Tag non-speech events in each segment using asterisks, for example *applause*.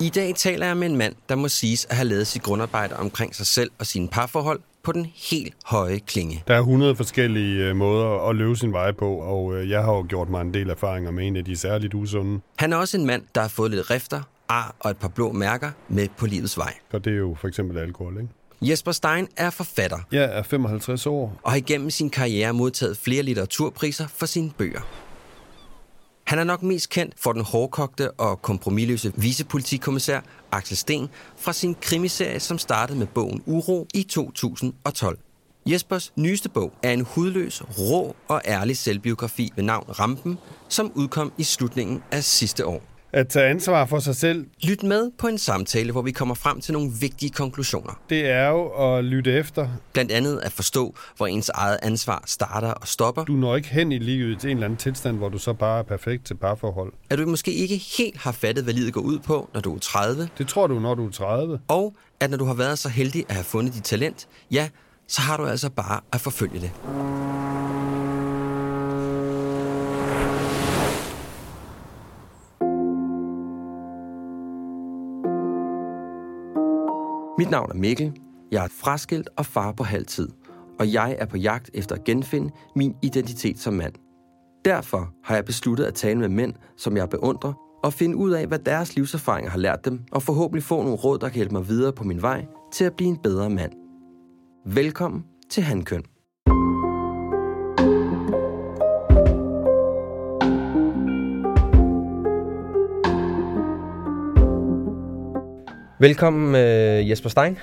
I dag taler jeg med en mand, der må siges at have lavet sit grundarbejde omkring sig selv og sine parforhold på den helt høje klinge. Der er 100 forskellige øh, måder at løbe sin vej på, og øh, jeg har jo gjort mig en del erfaringer med en af de særligt usunde. Han er også en mand, der har fået lidt rifter, ar og et par blå mærker med på livets vej. Og det er jo for eksempel alkohol, ikke? Jesper Stein er forfatter Jeg er 55 år. og har igennem sin karriere modtaget flere litteraturpriser for sine bøger. Han er nok mest kendt for den hårdkogte og kompromilløse vicepolitikommissær Axel Sten fra sin krimiserie, som startede med bogen Uro i 2012. Jespers nyeste bog er en hudløs, rå og ærlig selvbiografi ved navn Rampen, som udkom i slutningen af sidste år. At tage ansvar for sig selv, Lyt med på en samtale, hvor vi kommer frem til nogle vigtige konklusioner. det er jo at lytte efter. Blandt andet at forstå, hvor ens eget ansvar starter og stopper. Du når ikke hen i livet til en eller anden tilstand, hvor du så bare er perfekt til parforhold. At du måske ikke helt har fattet, hvad livet går ud på, når du er 30. Det tror du, når du er 30. Og at når du har været så heldig at have fundet dit talent, ja, så har du altså bare at forfølge det. Mit navn er Mikkel. Jeg er et fraskilt og far på halv tid. Og jeg er på jagt efter at genfinde min identitet som mand. Derfor har jeg besluttet at tale med mænd, som jeg beundrer, og finde ud af, hvad deres livserfaringer har lært dem, og forhåbentlig få nogle råd, der kan hjælpe mig videre på min vej til at blive en bedre mand. Velkommen til Handkøn. Velkommen øh, Jesper Stein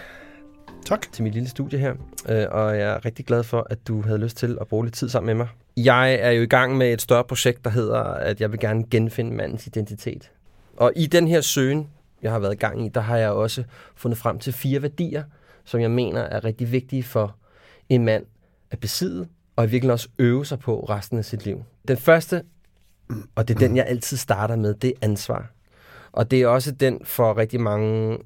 Tak. til mit lille studie her, øh, og jeg er rigtig glad for, at du havde lyst til at bruge lidt tid sammen med mig. Jeg er jo i gang med et større projekt, der hedder, at jeg vil gerne genfinde mandens identitet. Og i den her søgen, jeg har været i gang i, der har jeg også fundet frem til fire værdier, som jeg mener er rigtig vigtige for en mand at besidde, og i virkeligheden også øve sig på resten af sit liv. Den første, og det er den, jeg altid starter med, det er ansvar. Og det er også den for rigtig mange øh,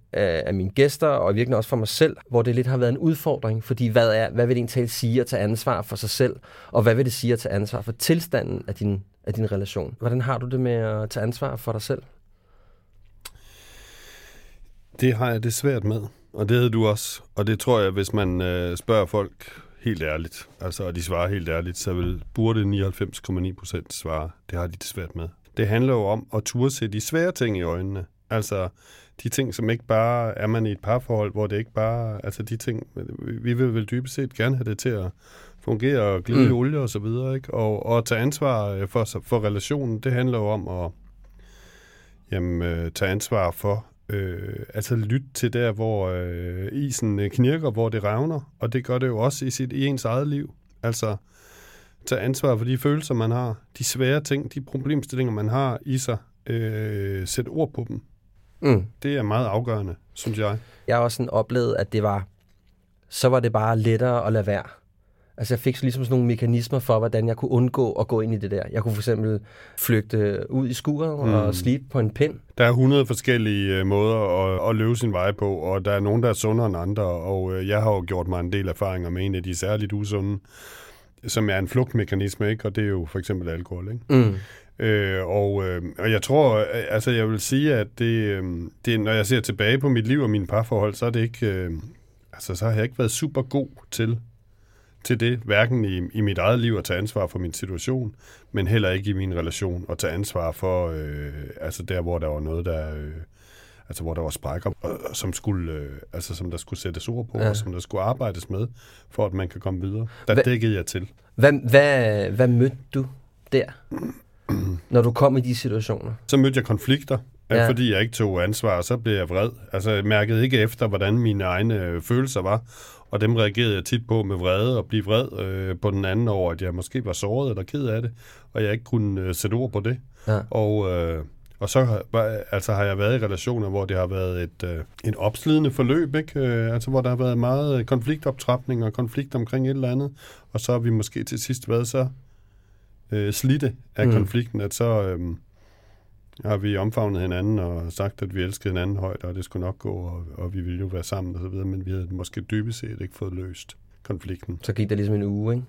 af mine gæster, og virkelig også for mig selv, hvor det lidt har været en udfordring. Fordi hvad, er, hvad vil det egentlig sige at tage ansvar for sig selv, og hvad vil det sige at tage ansvar for tilstanden af din, af din relation? Hvordan har du det med at tage ansvar for dig selv? Det har jeg det svært med. Og det havde du også. Og det tror jeg, hvis man øh, spørger folk helt ærligt, altså og de svarer helt ærligt, så vil burde 99,9 procent svare, det har de det svært med. Det handler jo om at turde se de svære ting i øjnene. Altså de ting, som ikke bare er man i et parforhold, hvor det ikke bare, altså de ting, vi vil vel dybest set gerne have det til at fungere og glide mm. i olie og så videre, ikke? Og, og at tage ansvar øh, for, for relationen, det handler jo om at jamen, øh, tage ansvar for, øh, altså lytte til der, hvor øh, isen knirker, hvor det revner, og det gør det jo også i, sit, i ens eget liv. Altså tage ansvar for de følelser, man har, de svære ting, de problemstillinger, man har i sig, øh, sætte ord på dem. Mm. Det er meget afgørende, synes jeg. Jeg har også sådan oplevet, at det var, så var det bare lettere at lade være. Altså jeg fik så ligesom sådan nogle mekanismer for, hvordan jeg kunne undgå at gå ind i det der. Jeg kunne for eksempel flygte ud i skuret mm. og slibe på en pind. Der er 100 forskellige øh, måder at, at løbe sin vej på, og der er nogen, der er sundere end andre, og øh, jeg har jo gjort mig en del erfaringer med en af de særligt usunde, som er en flugtmekanisme, ikke? og det er jo for eksempel alkohol. Ikke? Mm. Øh, og, øh, og jeg tror, øh, altså jeg vil sige, at det, øh, det, når jeg ser tilbage på mit liv og mine parforhold, så er det ikke, øh, altså så har jeg ikke været super god til, til det, hverken i, i mit eget liv at tage ansvar for min situation, men heller ikke i min relation at tage ansvar for, øh, altså der, hvor der var noget, der, øh, altså hvor der var sprækker, som skulle, øh, altså som der skulle sættes ord på, Ja. og som der skulle arbejdes med, for at man kan komme videre. Der Hva- dækkede jeg til. Hvad, hvad, hvad mødte du der, når du kom i de situationer? Så mødte jeg konflikter, Ja. Ja. Fordi jeg ikke tog ansvar, og så blev jeg vred. Altså, jeg mærkede ikke efter, hvordan mine egne øh, følelser var. Og dem reagerede jeg tit på med vrede og blive vred øh, på den anden over, at jeg måske var såret eller ked af det, og jeg ikke kunne øh, sætte ord på det. Ja. Og, øh, og så har, altså, har jeg været i relationer, hvor det har været et, øh, et opslidende forløb, ikke? Øh, altså, hvor der har været meget konfliktoptrapning og konflikt omkring et eller andet, og så har vi måske til sidst været så øh, slidte af mm. konflikten, at så øh, har vi omfavnet hinanden og sagt, at vi elskede hinanden højt, og det skulle nok gå, og, og vi ville jo være sammen og så videre, men vi havde måske dybest set ikke fået løst konflikten. Så gik der ligesom en uge, ikke?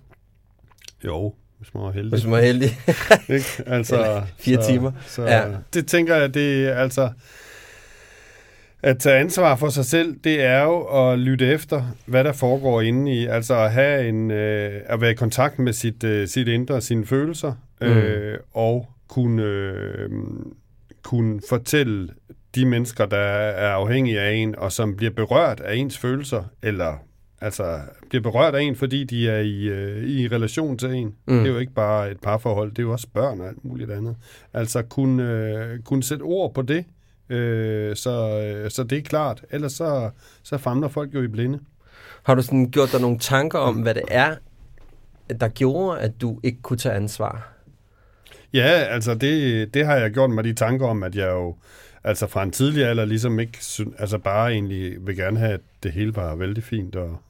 Jo, hvis man var heldig. Hvis man var heldig. *laughs* Ikke? Altså, Eller fire så, timer. Så, Ja. Det tænker jeg, det er altså... At tage ansvar for sig selv, det er jo at lytte efter, hvad der foregår inde i. Altså at have en, øh, at være i kontakt med sit, øh, sit indre, sine følelser, øh, og kunne, øh, kunne fortælle de mennesker, der er afhængige af en, og som bliver berørt af ens følelser, eller altså bliver berørt af en, fordi de er i, øh, i relation til en. Mm. Det er jo ikke bare et parforhold, det er jo også børn og alt muligt andet. Altså kunne, øh, kunne sætte ord på det, øh, så, øh, så det er klart. Ellers så, så famler folk jo i blinde. Har du sådan gjort dig nogle tanker om, hvad det er, der gjorde, at du ikke kunne tage ansvar? Ja, altså det, det har jeg gjort mig de tanker om, at jeg jo altså fra en tidlig alder ligesom ikke, altså bare egentlig vil gerne have, at det hele var vældig fint, og,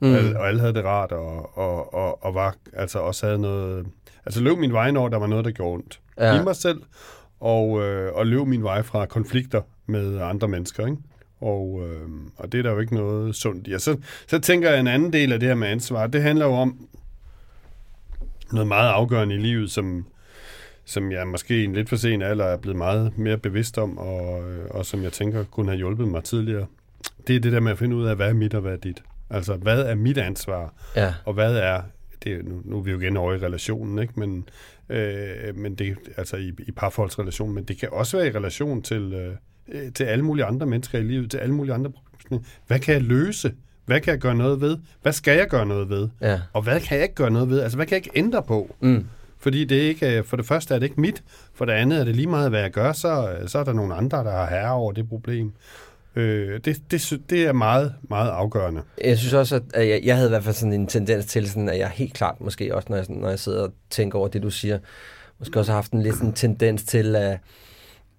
mm. og, alle, og alle havde det rart, og, og, og, og var, altså også havde noget, altså løb min vej, når der var noget, der gjorde ondt Ja. i mig selv, og, øh, og løb min vej fra konflikter med andre mennesker, ikke? Og, øh, og det er der jo ikke noget sundt i. Og så, så tænker jeg, en anden del af det her med ansvar, det handler jo om noget meget afgørende i livet, som, som jeg måske i en lidt for sen alder er blevet meget mere bevidst om, og, øh, og som jeg tænker kunne have hjulpet mig tidligere. Det er det der med at finde ud af, hvad er mit og hvad er dit. Altså, hvad er mit ansvar, Ja. og hvad er, det, nu, nu er vi jo igen over i relationen, ikke? Men, øh, men det, altså i, i parforholdsrelation, men det kan også være i relation til, øh, til alle mulige andre mennesker i livet, til alle mulige andre. Hvad kan jeg løse? Hvad kan jeg gøre noget ved? Hvad skal jeg gøre noget ved? Ja. Og hvad kan jeg ikke gøre noget ved? Altså, hvad kan jeg ikke ændre på? Mm. Fordi det ikke, øh, for det første er det ikke mit, for det andet er det lige meget, hvad jeg gør, så, så er der nogle andre, der har herre over det problem. Øh, det, det, det er meget, meget afgørende. Jeg synes også, at jeg, jeg havde i hvert fald sådan en tendens til, sådan, at jeg helt klart, måske også når jeg, når jeg sidder og tænker over det, du siger, måske også har haft en lidt sådan tendens til, at,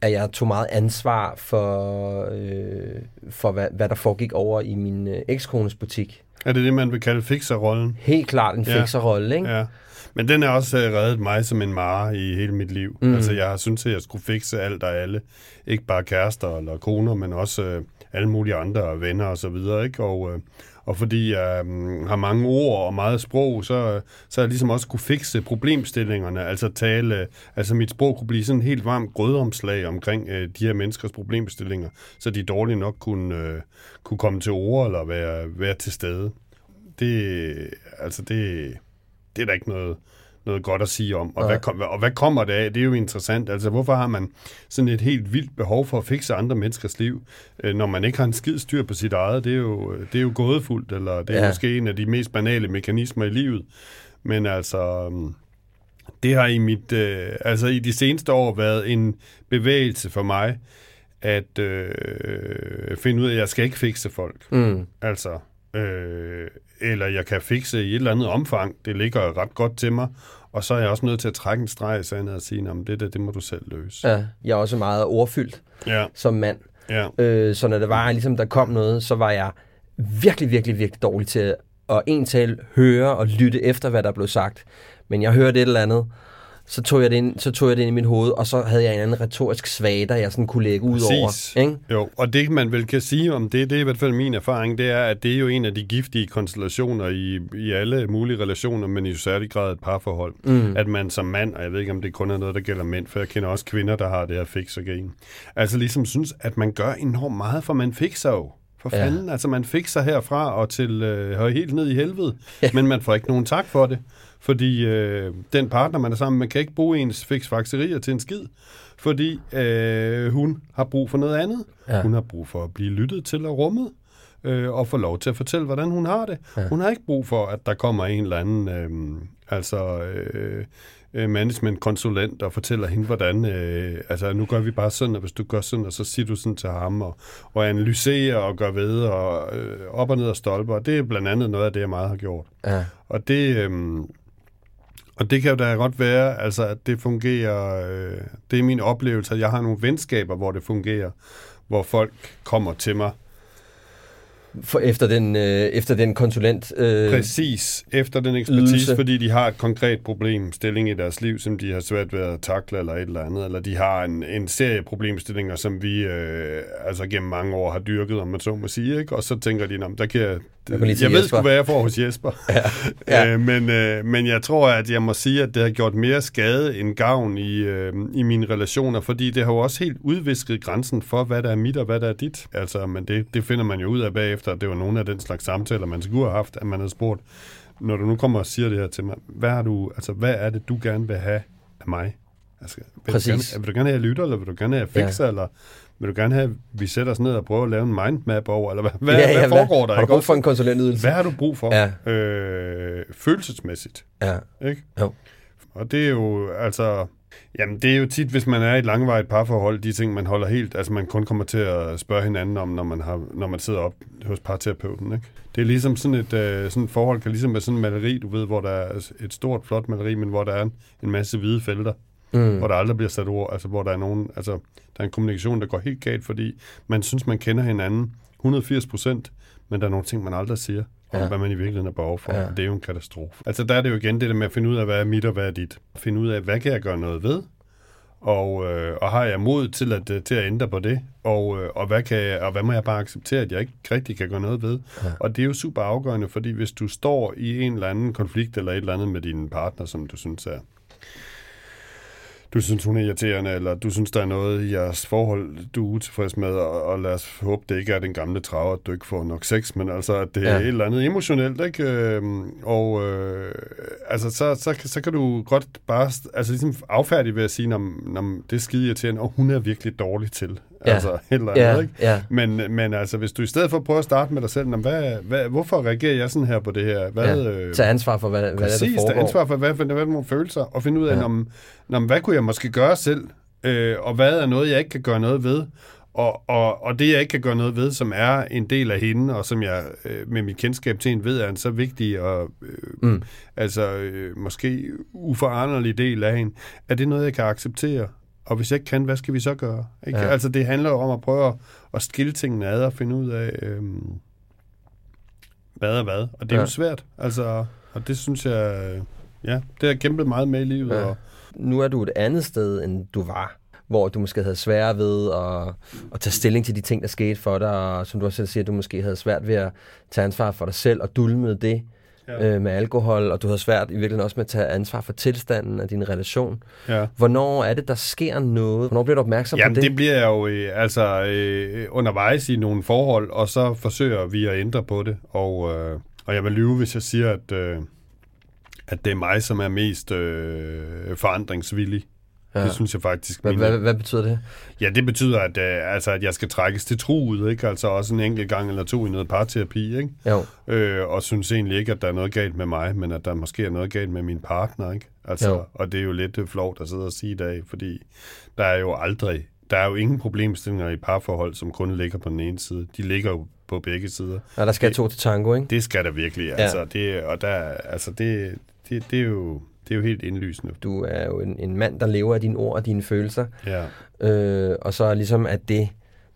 at jeg tog meget ansvar for, øh, for hvad, hvad der foregik over i min øh, ekskones butik. Er det det, man vil kalde fixerrollen? Helt klart en Ja. fikserrolle, ikke? Ja. Men den er også øh, reddet mig som en mare i hele mit liv. Mm. Altså, jeg har syntes, at jeg skulle fikse alt og alle. Ikke bare kærester eller koner, men også øh, alle mulige andre venner og så videre, ikke? Og, øh, og fordi jeg øh, har mange ord og meget sprog, så, så har jeg ligesom også kunne fikse problemstillingerne. Altså tale, altså mit sprog kunne blive sådan en helt varmt grødomslag omkring øh, de her menneskers problemstillinger, så de dårligt nok kunne, øh, kunne komme til ord eller være, være til stede. Det, altså det, det er der ikke noget, noget godt at sige om. Og hvad, kom, og hvad kommer det af? Det er jo interessant. Altså, hvorfor har man sådan et helt vildt behov for at fikse andre menneskers liv, øh, når man ikke har en skid styr på sit eget? Det er jo, det er jo gådefuldt, eller det er Ja. ja. måske en af de mest banale mekanismer i livet. Men altså, øhm, det har i mit, øh, altså i de seneste år været en bevægelse for mig, at øh, finde ud af, at jeg skal ikke fikse folk. Mm. Altså, øh, eller jeg kan fikse i et eller andet omfang. Det ligger ret godt til mig. Og så er jeg også nødt til at trække en streg i sandet og sige, at det der, det må du selv løse. Ja, jeg er også meget ordfyldt Ja, som mand. ja. Øh, så når det var, ligesom der kom noget, så var jeg virkelig, virkelig, virkelig dårlig til at en tal høre og lytte efter, hvad der blev sagt. Men jeg hørte et eller andet, så tog jeg det ind, så tog jeg det ind i mit hoved, og så havde jeg en anden retorisk svag, der jeg sådan kunne lægge ud Præcis. over. Ikke? Jo, og det man vel kan sige om det, det er i hvert fald min erfaring, det er, at det er jo en af de giftige konstellationer i, i alle mulige relationer, men i særlig grad et parforhold. Mm. At man som mand, og jeg ved ikke, om det kun er noget, der gælder mænd, for jeg kender også kvinder, der har det her fixer-gen, altså ligesom synes, at man gør enormt meget, for man fikser jo. For Ja. fanden, altså man fikser herfra og til øh, helt ned i helvede, men man får ikke nogen tak for det, fordi øh, den partner, man er sammen med, kan ikke bruge ens fiksfakserier til en skid, fordi øh, hun har brug for noget andet. Ja. Hun har brug for at blive lyttet til og rummet, øh, og få lov til at fortælle, hvordan hun har det. Ja. Hun har ikke brug for, at der kommer en eller anden, øh, altså... Øh, øh, managementkonsulent og fortæller hende, hvordan, øh, altså nu gør vi bare sådan, og hvis du gør sådan, og så siger du sådan til ham, og, og analyserer og gør ved, og øh, op og ned og stolper, og det er blandt andet noget af det, jeg meget har gjort. Ja. Og det, øh, og det kan jo da godt være, altså, at det fungerer, øh, det er min oplevelse, at jeg har nogle venskaber, hvor det fungerer, hvor folk kommer til mig, For efter den, øh, efter den konsulent... Øh, Præcis, efter den ekspertise, ydelse. fordi de har et konkret problem, stilling i deres liv, som de har svært ved at takle eller et eller andet, eller de har en, en serie problemstillinger, som vi øh, altså gennem mange år har dyrket, om man så må sige, ikke? og så tænker de, "Nå, men der kan jeg, jeg ved Jesper." sgu, hvad jeg får hos Jesper. *laughs* Ja. *laughs* Ja. øh, men, øh, men jeg tror, at jeg må sige, at det har gjort mere skade end gavn i, øh, i mine relationer, fordi det har jo også helt udvisket grænsen for, hvad der er mit og hvad der er dit. Altså, men det, det finder man jo ud af bagefter, at det var nogle af den slags samtaler, man skulle have haft, at man havde spurgt, når du nu kommer og siger det her til mig, hvad, har du, altså, hvad er det, du gerne vil have af mig? Altså, vil, Præcis. Du gerne, vil du gerne have, at jeg lytter, eller vil du gerne have, at jeg fikser, ja. eller vil du gerne have, at vi sætter os ned og prøver at lave en mindmap over, eller hvad, hvad, ja, ja, hvad foregår der? Har du brug for en konsulentydelse? Hvad har du brug for? Ja. Øh, følelsesmæssigt, Ja. ikke? Jo. Og det er jo, altså... Jamen, det er jo tit, hvis man er i et langvarigt parforhold, de ting, man holder helt... Altså, man kun kommer til at spørge hinanden om, når man, har, når man sidder op hos parterapeuten, ikke? Det er ligesom sådan et, øh, sådan et forhold, kan ligesom være sådan en maleri, du ved, hvor der er et stort, flot maleri, men hvor der er en, en masse hvide felter, mm. hvor der aldrig bliver sat ord, altså hvor der er nogen, altså der er en kommunikation, der går helt galt, fordi man synes, man kender hinanden 180 procent, men der er nogle ting, man aldrig siger om, Ja. hvad man i virkeligheden er behov for. Ja. Det er jo en katastrofe. Altså der er det jo igen det der med at finde ud af, hvad er mit og hvad er dit. Finde ud af, hvad kan jeg gøre noget ved? Og, øh, og har jeg mod til at, øh, til at ændre på det? Og, øh, og, hvad kan jeg, og hvad må jeg bare acceptere, at jeg ikke rigtig kan gøre noget ved? Ja. Og det er jo super afgørende, fordi hvis du står i en eller anden konflikt eller et eller andet med din partner, som du synes er du synes, hun er irriterende, eller du synes, der er noget i jeres forhold, du er utilfreds med, og, og lad os håbe, det ikke er den gamle trav, at du ikke får nok sex, men altså, at det ja. Er et eller andet emotionelt, ikke? Øhm, og øh, altså, så, så, så kan du godt bare altså, ligesom affærdige ved at sige, når, når det er skide irriterende, og hun er virkelig dårlig til. Ja. Altså, et eller Ja, andet, ikke? ja. Men, men altså, hvis du i stedet for prøver at starte med dig selv, "Nå, hvad, hvad, hvorfor reagerer jeg sådan her på det her? Hvad, Ja. øh, Tag ansvar for, hvad, hvad Præcis, der der foregår. ansvar for, hvad, hvad, hvad er nogle følelser, og finde ud af, ja. om, om, hvad kunne jeg måske gøre selv, øh, og hvad er noget, jeg ikke kan gøre noget ved, og, og, og det, jeg ikke kan gøre noget ved, som er en del af hende, og som jeg øh, med mit kendskab til hende ved, er en så vigtig og øh, mm. altså øh, måske uforanderlig del af hende, er det noget, jeg kan acceptere? Og hvis jeg ikke kan, hvad skal vi så gøre? Ikke? Ja. Altså, det handler jo om at prøve at, at skille tingene ad og finde ud af, øh, hvad er hvad. Og det er Ja. jo svært. Altså, og det synes jeg, ja, det har jeg kæmpet meget med i livet. Ja. Og, Nu er du et andet sted, end du var hvor du måske havde svært ved at, at tage stilling til de ting, der skete for dig, og som du også selv siger, du måske havde svært ved at tage ansvar for dig selv, og dulmede det ja. øh, med alkohol, og du havde svært i virkeligheden også med at tage ansvar for tilstanden af din relation. ja. Hvornår er det, der sker noget? Hvornår bliver du opmærksom Jamen, på det? det bliver jeg jo øh, altså øh, undervejs i nogle forhold, og så forsøger vi at ændre på det. Og, øh, og jeg vil lyve, hvis jeg siger, at, øh, at det er mig, som er mest øh, forandringsvillig. Ja. Det synes jeg faktisk. Hvad, hvad, hvad betyder det? Ja, det betyder, at, øh, altså, at jeg skal trækkes til truet, ikke? Altså også en enkelt gang eller to i noget parterapi, ikke? Jo. Øh, og synes egentlig ikke, at der er noget galt med mig, men at der måske er noget galt med min partner, ikke? Altså, Jo. og det er jo lidt øh, flovt at sidde og sige i dag, fordi der er jo aldrig, der er jo ingen problemstillinger i parforhold, som kun ligger på den ene side. De ligger jo på begge sider. Ja, der skal to til tango, ikke? Det skal der virkelig, Ja. altså. Det, og der, altså det, det, det, er jo, det er jo helt indlysende. Du er jo en, en mand, der lever af dine ord og dine følelser. Ja. Øh, og så ligesom at det,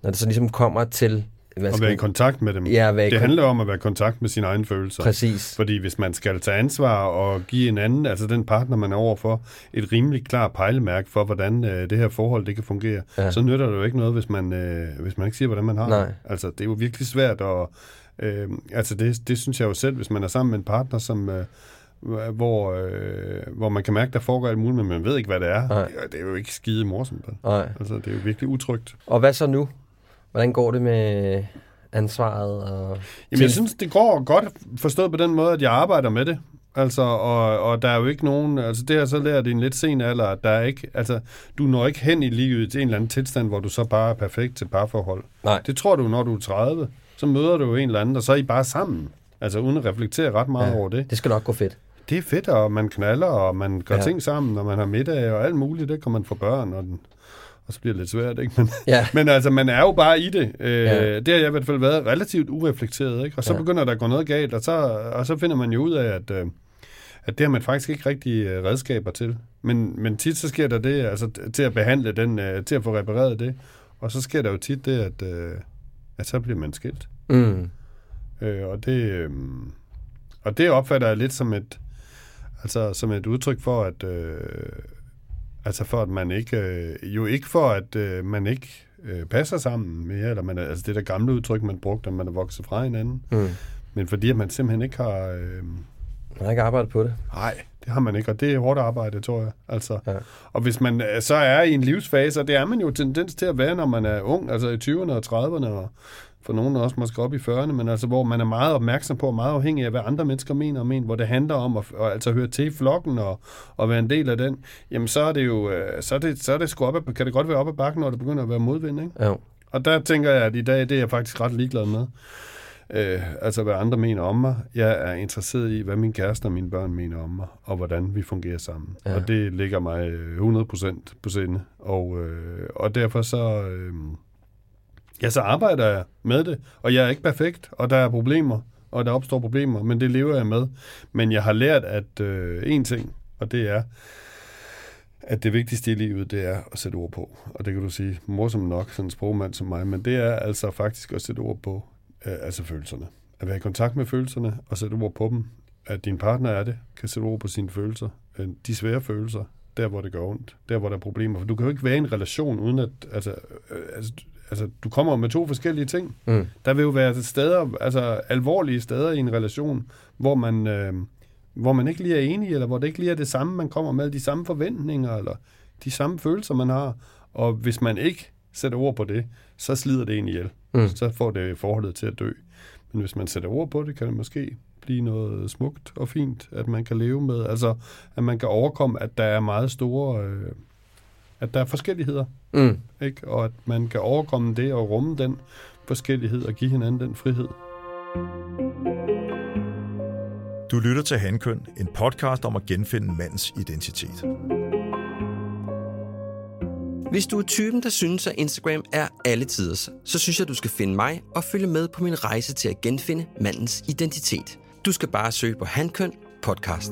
når det så ligesom kommer til... Hvad At skal være i kontakt med dem. Ja, være det handler om at være i kontakt med sine egne følelser. Præcis. Fordi hvis man skal tage ansvar og give en anden, altså den partner, man er overfor, et rimelig klart pejlemærke for, hvordan øh, det her forhold det kan fungere, Ja. så nytter det jo ikke noget, hvis man, øh, hvis man ikke siger, hvordan man har Nej. det. Altså, det er jo virkelig svært, og øh, altså det, det synes jeg jo selv, hvis man er sammen med en partner, som... Øh, hvor, øh, hvor man kan mærke, der foregår alt muligt, men man ved ikke, hvad det er. Nej. Det, er- det er jo ikke skide morsomt. Nej. Altså, det er jo virkelig utrygt. Og hvad så nu? Hvordan går det med ansvaret? Og Jamen, jeg synes, det går godt forstået på den måde, at jeg arbejder med det. Altså, og, og der er jo ikke nogen, altså det har så lært i en lidt sen alder, at der er ikke, altså, du når ikke hen i livet til en eller anden tilstand, hvor du så bare er perfekt til parforhold. Nej. Det tror du, når du er 30, så møder du jo en eller anden, og så er I bare sammen. Altså, uden at reflektere ret meget ja. over det. Det skal nok gå fedt. Det er fedt, og man knaller, og man gør Ja. ting sammen, og man har middag og alt muligt. Det kan man få børn, og, den, og så bliver det lidt svært, ikke? *laughs* Men, Ja. men altså, man er jo bare i det. Øh, Ja. Det har jeg i hvert fald været relativt ureflekteret, ikke? Og så Ja. begynder der at gå noget galt, og så, og så finder man jo ud af, at, øh, at det har man faktisk ikke rigtig øh, redskaber til. Men, men tit så sker der det, altså til at behandle den, øh, til at få repareret det. Og så sker der jo tit det, at, øh, at så bliver man skilt. Mm. Øh, og, det, øh, og det opfatter jeg lidt som et, altså, som et udtryk for, at, øh, altså for, at man ikke, øh, jo ikke for, at øh, man ikke øh, passer sammen mere, eller man altså det der gamle udtryk, man brugte, at man er vokset fra hinanden, Mm. men fordi at man simpelthen ikke har, øh, Jeg har ikke arbejdet på det. nej, det har man ikke, og det er hårdt arbejde, tror jeg. Altså, Ja. Og hvis man øh, så er i en livsfase, og det er man jo tendens til at være, når man er ung, altså i 20'erne og 30'erne, og for nogen også måske op i 40'erne, men altså hvor man er meget opmærksom på, og meget afhængig af, hvad andre mennesker mener om en, hvor det handler om at, at altså høre til flokken og, og være en del af den, jamen så er det jo, øh, så er det, så er det sgu op ad, kan det godt være op ad bakken, når det begynder at være modvind, ikke? Jo. Og der tænker jeg, at i dag, det er jeg faktisk ret ligeglad med. Øh, altså, hvad andre mener om mig. Jeg er interesseret i, hvad min kæreste og mine børn mener om mig, og hvordan vi fungerer sammen. Ja. Ja. Og det ligger mig øh, 100% på sinde. Og, øh, og derfor så... Øh, ja, så arbejder jeg med det. Og jeg er ikke perfekt, og der er problemer, og der opstår problemer, men det lever jeg med. Men jeg har lært, at øh, en ting, og det er, at det vigtigste i livet, det er at sætte ord på. Og det kan du sige, morsomt nok, sådan en sprogmand som mig, men det er altså faktisk at sætte ord på, øh, altså følelserne. At være i kontakt med følelserne og sætte ord på dem. At din partner er det, kan sætte ord på sine følelser. Øh, De svære følelser, der hvor det gør ondt, der hvor der er problemer. For du kan jo ikke være i en relation uden at, altså, øh, altså, altså du kommer med to forskellige ting. Mm. Der vil jo være steder, altså alvorlige steder i en relation, hvor man, øh, hvor man ikke lige er enig, eller hvor det ikke lige er det samme, man kommer med, de samme forventninger, eller de samme følelser, man har. Og hvis man ikke sætter ord på det, så slider det en ihjel. Mm. Så får det forholdet til at dø. Men hvis man sætter ord på det, kan det måske blive noget smukt og fint, at man kan leve med. Altså, at man kan overkomme, at der er meget store... Øh, at der er forskelligheder, Mm. ikke? Og at man kan overkomme det og rumme den forskellighed og give hinanden den frihed. Du lytter til Handkøn, en podcast om at genfinde mandens identitet. Hvis du er typen, der synes, at Instagram er alle tiders, så synes jeg, du skal finde mig og følge med på min rejse til at genfinde mandens identitet. Du skal bare søge på Handkøn podcast.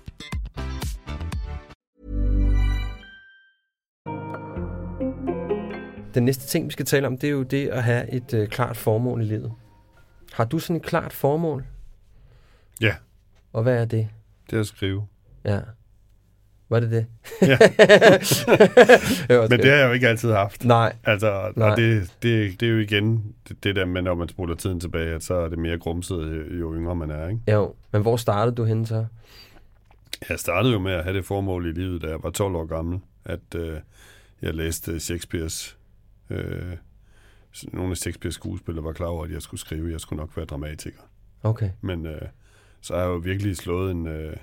Den næste ting, vi skal tale om, det er jo det at have et øh, klart formål i livet. Har du sådan et klart formål? Ja, Og hvad er det? det er at skrive. Ja. Hvad er det det? Ja. *laughs* Jeg Men det har jeg jo ikke altid haft. Nej. Altså, Nej. og det, det, det er jo igen det, det der med, når man spoler tiden tilbage, at så er det mere grumset, jo, jo yngre man er. Ikke? Jo, men hvor startede du henne så? Jeg startede jo med at have det formål i livet, da jeg var 12 år gammel, at øh, jeg læste Shakespeare's... Øh, nogle af Shakespeare's skuespillere var klar over, at jeg skulle skrive, jeg skulle nok være dramatiker. Okay. Men øh, så har jeg jo virkelig slået en... Øh,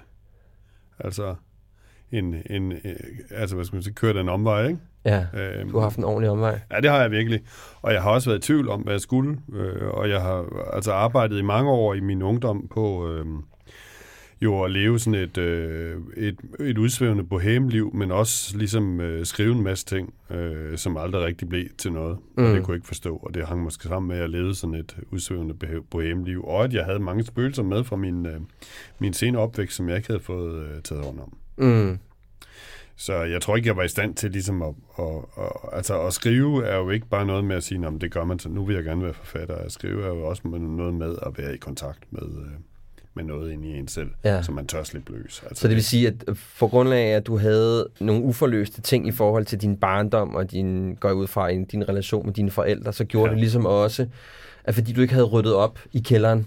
altså, en, en, øh, altså, hvad skal man sige, kørt en omvej, ikke? Ja, Øhm, du har haft en ordentlig omvej. Ja, det har jeg virkelig. Og jeg har også været i tvivl om, hvad jeg skulle. Øh, og jeg har altså arbejdet i mange år i min ungdom på... Øh, jo at leve sådan et, øh, et, et udsvævende bohemeliv, men også ligesom øh, skrive en masse ting, øh, som aldrig rigtig blev til noget. Mm. Og det kunne jeg ikke forstå, og det hang måske sammen med, at jeg levede sådan et udsvævende bohemeliv, og at jeg havde mange spøgelser med fra min, øh, min senere opvækst, som jeg ikke havde fået øh, taget hånd om. Mm. Så jeg tror ikke, jeg var i stand til ligesom at, at, at, altså at skrive er jo ikke bare noget med at sige, at det gør man, så nu vil jeg gerne være forfatter. At skrive er jo også noget med at være i kontakt med, øh, med noget inde i en selv, Ja. som man tør slippe løs. Altså, Så det vil sige, at for grundlag af, at du havde nogle uforløste ting i forhold til din barndom og din, går ud fra, din relation med dine forældre, så gjorde Ja. det ligesom også, at fordi du ikke havde ryddet op i kælderen,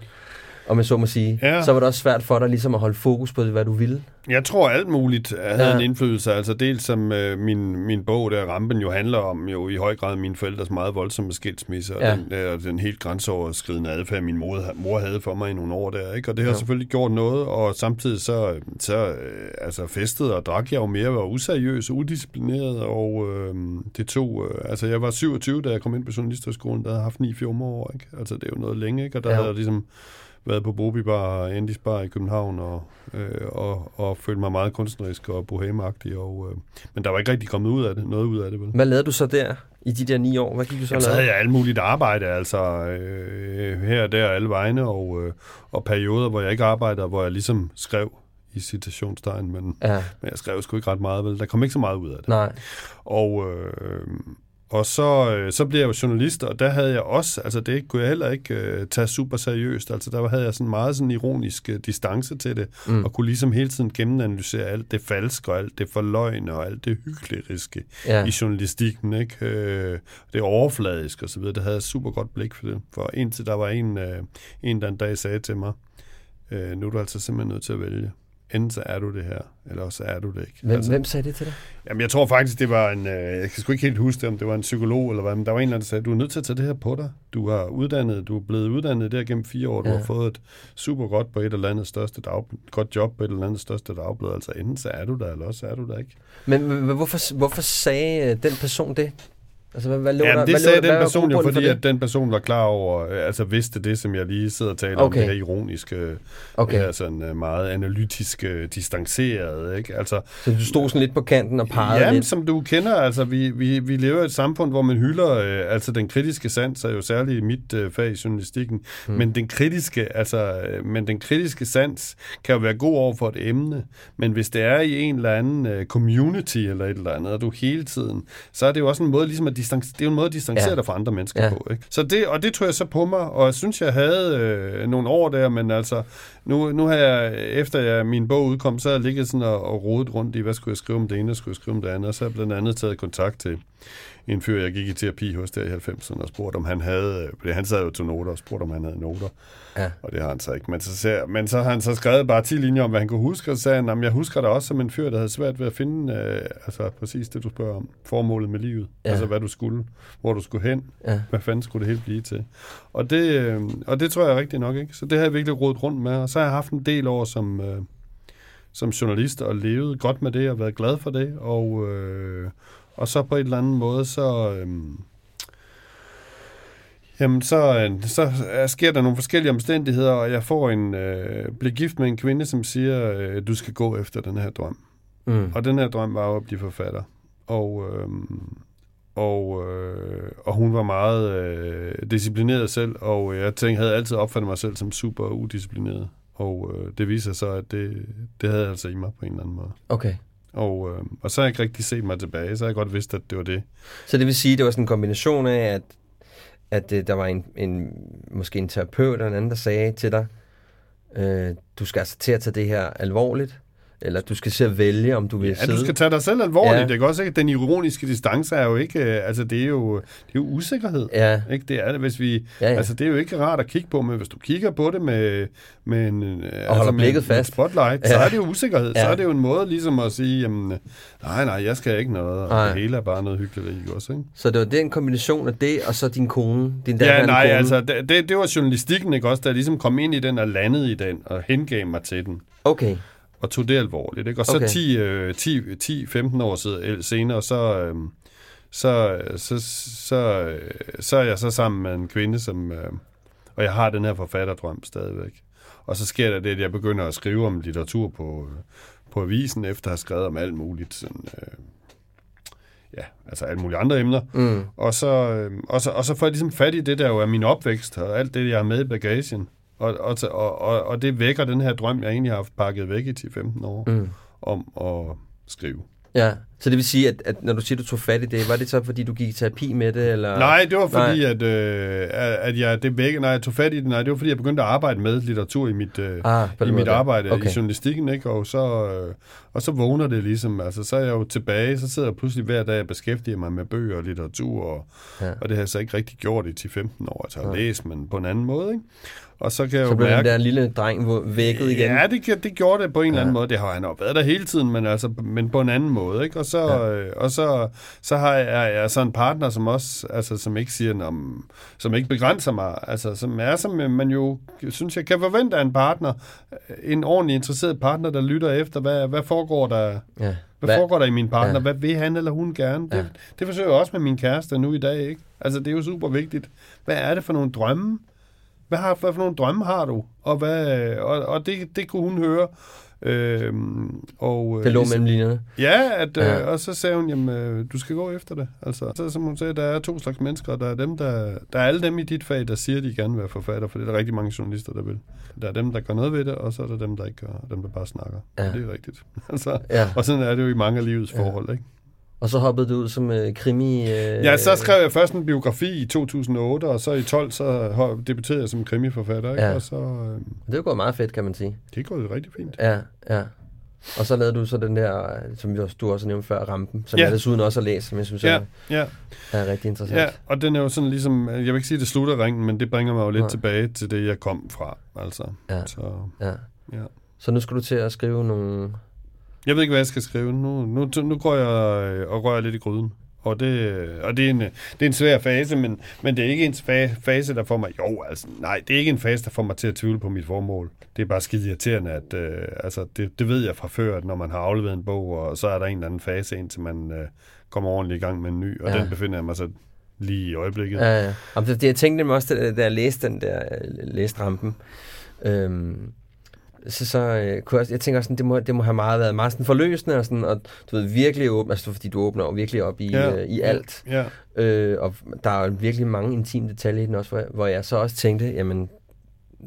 om jeg så må sige, Ja. så var det også svært for dig ligesom at holde fokus på, hvad du ville. Jeg tror alt muligt havde Ja. en indflydelse. Altså dels som øh, min, min bog der, Rampen, jo handler om jo i høj grad mine forældres meget voldsomme skilsmisse, og Ja. ja. den, øh, den helt grænseoverskridende adfærd, min mor, mor havde for mig i nogle år der. Ikke? Og det har Ja. selvfølgelig gjort noget, og samtidig så, så øh, altså festede og drak jeg jo mere, var useriøs, udisciplineret, og øh, det tog... Øh, altså jeg var 27, da jeg kom ind på journalisterskolen, der havde haft 9 fjormer år. Ikke? Altså det er jo noget længe, ikke? og der ja. havde jeg ligesom været på Bobi Bar og Andys Bar i København og, øh, og, og følte mig meget kunstnerisk og bohemagtig. Og, øh, men der var ikke rigtig kommet ud af det, noget ud af det. Vel? Hvad lavede du så der i de der ni år? Hvad gik du så Jamen, så havde jeg alt muligt arbejde, altså øh, her og der alle vegne, og, øh, og perioder, hvor jeg ikke arbejdede, hvor jeg ligesom skrev i citationstegn, men, Ja, men jeg skrev sgu ikke ret meget, vel? Der kom ikke så meget ud af det. nej. Og, øh, og så, øh, så blev jeg jo journalist, og der havde jeg også, altså det kunne jeg heller ikke øh, tage super seriøst, altså der havde jeg sådan meget sådan ironisk øh, distance til det, Mm. og kunne ligesom hele tiden gennemanalysere alt det falske, og alt det forløgne, og alt det hykleriske Ja. i journalistikken, ikke? Øh, det overfladiske og så videre, det havde jeg super godt blik for det, for indtil der var en, øh, en der en dag sagde til mig, øh, nu er du altså simpelthen nødt til at vælge. Enten så er du det her, eller også er du det ikke. Hvem, altså, hvem sagde det til dig? Jamen, jeg tror faktisk, det var en... Øh, jeg kan sgu ikke helt huske det, om det var en psykolog eller hvad, men der var en eller anden, der sagde, du er nødt til at tage det her på dig. Du har uddannet, du er blevet uddannet der gennem fire år, du Ja. har fået et super godt på et eller andet største dag, godt job på et eller andet største dagblad. Altså enten så er du der, eller også er du der ikke. Men hvorfor, hvorfor sagde øh, den person det? Altså, hvad, hvad lå Jamen, der, det hvad sagde lå, den hvad person jo, baggrunden for fordi det? at den person var klar over, øh, altså vidste det, som jeg lige sidder og taler Okay. om, det her ironiske, Okay. det her sådan øh, meget analytiske, distancerede, ikke? Altså, Så du stod sådan lidt på kanten og pegede Ja, lidt? som du kender, altså vi, vi, vi lever i et samfund, hvor man hylder, øh, altså den kritiske sans er jo særligt i mit øh, fag i journalistikken, Hmm. mm. men den kritiske, altså, øh, men den kritiske sans kan jo være god over for et emne, men hvis det er i en eller anden øh, community eller et eller andet, og du hele tiden, så er det jo også en måde ligesom at distancere, det er jo en måde at distancere Ja. dig fra andre mennesker Ja. ja. på, ikke? Så det, og det tog jeg så på mig, og jeg synes, jeg havde øh, nogle år der, men altså, nu, nu har jeg, efter jeg, min bog udkom, så har jeg ligget sådan og, og rodet rundt i, hvad skulle jeg skrive om det ene, og skulle jeg skrive om det andet, og så har jeg blandt andet taget kontakt til en fyr, jeg gik i terapi hos der i 90'erne, og spurgte, om han havde, fordi han sad jo til noter, og spurgte, om han havde noter, Ja. og det har han så ikke. Men så, ser, men så har han så skrevet bare 10 linjer om, hvad han kunne huske, og så sagde han, "Jamen, jeg husker det også som en fyr, der havde svært ved at finde, øh, altså præcis det, du spørger om, formålet med livet, Ja. altså hvad du skulle, hvor du skulle hen, Ja. hvad fanden skulle det hele blive til? Og det, øh, og det tror jeg rigtigt nok, ikke? Så det har jeg virkelig rodet rundt med, og så har jeg haft en del år som, øh, som journalist og levet godt med det og været glad for det, og, øh, og så på en eller anden måde, så... Øh, Jamen, så, øh, så øh, sker der nogle forskellige omstændigheder, og jeg får en, øh, bliver gift med en kvinde, som siger, øh, du skal gå efter den her drøm. Mm. Og den her drøm var jo at blive forfatter. Og, øh, og, øh, og hun var meget øh, disciplineret selv, og jeg tænkte, havde altid opfattet mig selv som super udisciplineret. Og øh, det viser sig så, at det, det havde jeg altså i mig på en eller anden måde. Okay. Og, øh, og så har jeg ikke rigtig set mig tilbage, så har jeg godt vidst, at det var det. Så det vil sige, det var sådan en kombination af, at, at øh, der var en, en, måske en terapeut eller en anden, der sagde til dig, øh, du skal altså til at tage det her alvorligt, eller du skal se at vælge, om du vil Ja, sidde. du skal tage dig selv alvorligt. Ja. Kan også ikke, den ironiske distance er jo ikke, øh, altså det er jo, det er jo usikkerhed. Ja, Ikke? Det er det, hvis vi, Ja, ja, altså det er jo ikke rart at kigge på, men hvis du kigger på det med, med en, øh, altså holder med, blikket med fast. et spotlight, så Ja. er det jo usikkerhed. Ja. Så er det jo en måde ligesom at sige, jamen, nej, nej, jeg skal ikke noget, og Nej. det hele er bare noget hyggeligt også, ikke? så det var den kombination af det, og så din kone, din Ja, nej, kone. altså, det, det, det var journalistikken, ikke også, der ligesom kom ind i den og landede i den, og hengav mig til den. Okay, og tog det alvorligt. Ikke? Og så Okay. 10, øh, 10, 10, 15 år senere, så, øh, så, så, så, øh, så er jeg så sammen med en kvinde, som, øh, og jeg har den her forfatterdrøm stadigvæk. og så sker der det, at jeg begynder at skrive om litteratur på, på avisen, efter at have skrevet om alt muligt. Sådan, øh, ja, altså alle mulige andre emner. Mm. Og, så, øh, og, så, og så får jeg ligesom fat i det, der jo er min opvækst, og alt det, jeg har med i bagagen. Og, og, og, og, det vækker den her drøm, jeg egentlig har haft pakket væk i 10-15 år, Mm. om at skrive. Ja, så det vil sige, at, at når du siger, du tog fat i det, var det så, fordi du gik i terapi med det? Eller? Nej, det var fordi, Nej. at, øh, at jeg, det væk, nej, jeg tog fat i det, nej, det var fordi, jeg begyndte at arbejde med litteratur i mit, øh, Ah, i den mit arbejde Okay. i journalistikken, ikke? Og, så, øh, og så vågner det ligesom, altså så er jeg jo tilbage, så sidder jeg pludselig hver dag og beskæftiger mig med bøger og litteratur, og, Ja. og det har jeg så ikke rigtig gjort i 10-15 år, altså jeg har Nej. læst, men på en anden måde, ikke? Og så kan jeg Så jo blev den mærke... der lille dreng vækket igen? Ja, det, det gjorde det på en eller anden Ja. måde. Det har han jo været der hele tiden, men, altså, men på en anden måde. Ikke? Og, så, Ja. øh, og så, så har jeg, jeg så en partner, som også, altså, som ikke siger, om, som ikke begrænser mig, altså, som er, som man jo, synes jeg, kan forvente af en partner, en ordentlig interesseret partner, der lytter efter, hvad, hvad foregår der, Ja. hvad, Hvad- foregår der i min partner? Ja. Hvad vil han eller hun gerne? Det, Ja. det forsøger jeg også med min kæreste nu i dag, ikke? Altså, det er jo super vigtigt. Hvad er det for nogle drømme? Hvad, har, hvad for nogle drømme har du? Og, hvad, og, og det, det kunne hun høre. Øhm, og, øh, Det lå ligesom- mellem linjerne. Ja, at, øh, Ja. og så sagde hun, jamen, øh, du skal gå efter det. Altså, så som hun sagde, der er to slags mennesker. Der er, dem, der, der er alle dem i dit fag, der siger, de gerne vil være forfatter, for det er der rigtig mange journalister, der vil. Der er dem, der gør noget ved det, og så er der dem, der ikke gør, dem, der bare snakker. Ja. Ja. Det er rigtigt. *laughs* altså, Ja. Og sådan er det jo i mange af livets forhold, ikke? Og så hoppede du ud som øh, krimi... Øh, Ja, så skrev jeg først en biografi i 2008, og så i 12 så debuterede jeg som krimiforfatter, ikke? Ja. Og så, øh, Det er gået meget fedt, kan man sige. det går jo rigtig fint. Ja, ja. Og så lavede du så den der, som du også nævnte før, Rampen, som Ja. jeg desuden også har læst, som jeg synes Ja, er, ja. er rigtig interessant. Ja, og den er jo sådan ligesom, jeg vil ikke sige, at det slutter ringen, men det bringer mig jo lidt Nej. tilbage til det, jeg kom fra. Altså, Ja. så, ja. ja. Så nu skal du til at skrive nogle... Jeg ved ikke, hvad jeg skal skrive. Nu, nu, nu går jeg øh, og rører lidt i gryden. Og det, og det, er, en, det er en svær fase, men, men det er ikke en fa- fase, der får mig... Jo, altså, nej, det er ikke en fase, der får mig til at tvivle på mit formål. Det er bare skide irriterende, at øh, altså, det, det ved jeg fra før, at når man har afleveret en bog, og så er der en eller anden fase, indtil man øh, kommer ordentligt i gang med en ny, og Ja. den befinder jeg mig så lige i øjeblikket. Ja, ja. Jamen, det, jeg tænkte nemlig også, da, jeg læste den der, øh, læste Rampen, øhm, så, så øh, kunne jeg, også- jeg tænker sådan, det må, det må have meget været meget sådan forløsende, og, sådan, og du ved, virkelig åbne, altså fordi du åbner jo virkelig op i, Ja. øh, i alt. Ja. Øh, og der er jo virkelig mange intime detaljer i den også, hvor, hvor jeg så også tænkte, jamen,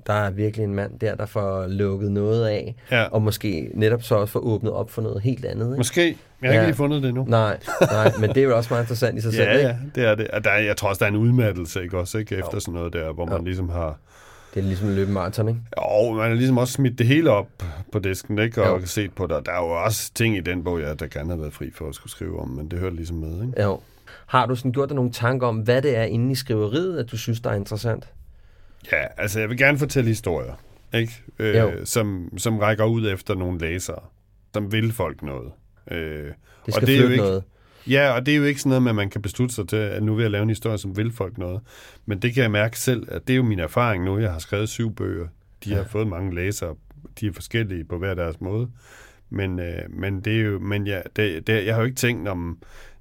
der er virkelig en mand der, der får lukket noget af, Ja. og måske netop så også får åbnet op for noget helt andet. Ikke? Måske. Jeg har ikke Ja. lige fundet det endnu. Nej, nej, men det er jo også meget interessant i sig *laughs* selv. Ja, ikke? ja, det er det. Og der, er- jeg tror også, der er en udmattelse, ikke også, ikke? Efter sådan noget der, hvor man Jo. ligesom har... Det er ligesom at løbe maraton, ikke? Jo, man har ligesom også smidt det hele op på disken, ikke? Og Jo. set på det. Der er jo også ting i den bog, jeg der gerne har været fri for at skulle skrive om, men det hører ligesom med, ikke? Jo. Har du sådan gjort dig nogle tanker om, hvad det er inde i skriveriet, at du synes, der er interessant? Ja, altså jeg vil gerne fortælle historier, ikke? Jo. Øh, som, som rækker ud efter nogle læsere, som vil folk noget. Øh, Det skal og det er jo ikke, noget. Ja, og det er jo ikke sådan noget med, at man kan beslutte sig til, at nu vil jeg lave en historie, som vil folk noget. Men det kan jeg mærke selv, at det er jo min erfaring nu. Jeg har skrevet syv bøger. De ja. har fået mange læsere. De er forskellige på hver deres måde. Men, øh, men det er jo, men ja, det, det, jeg har jo ikke tænkt om,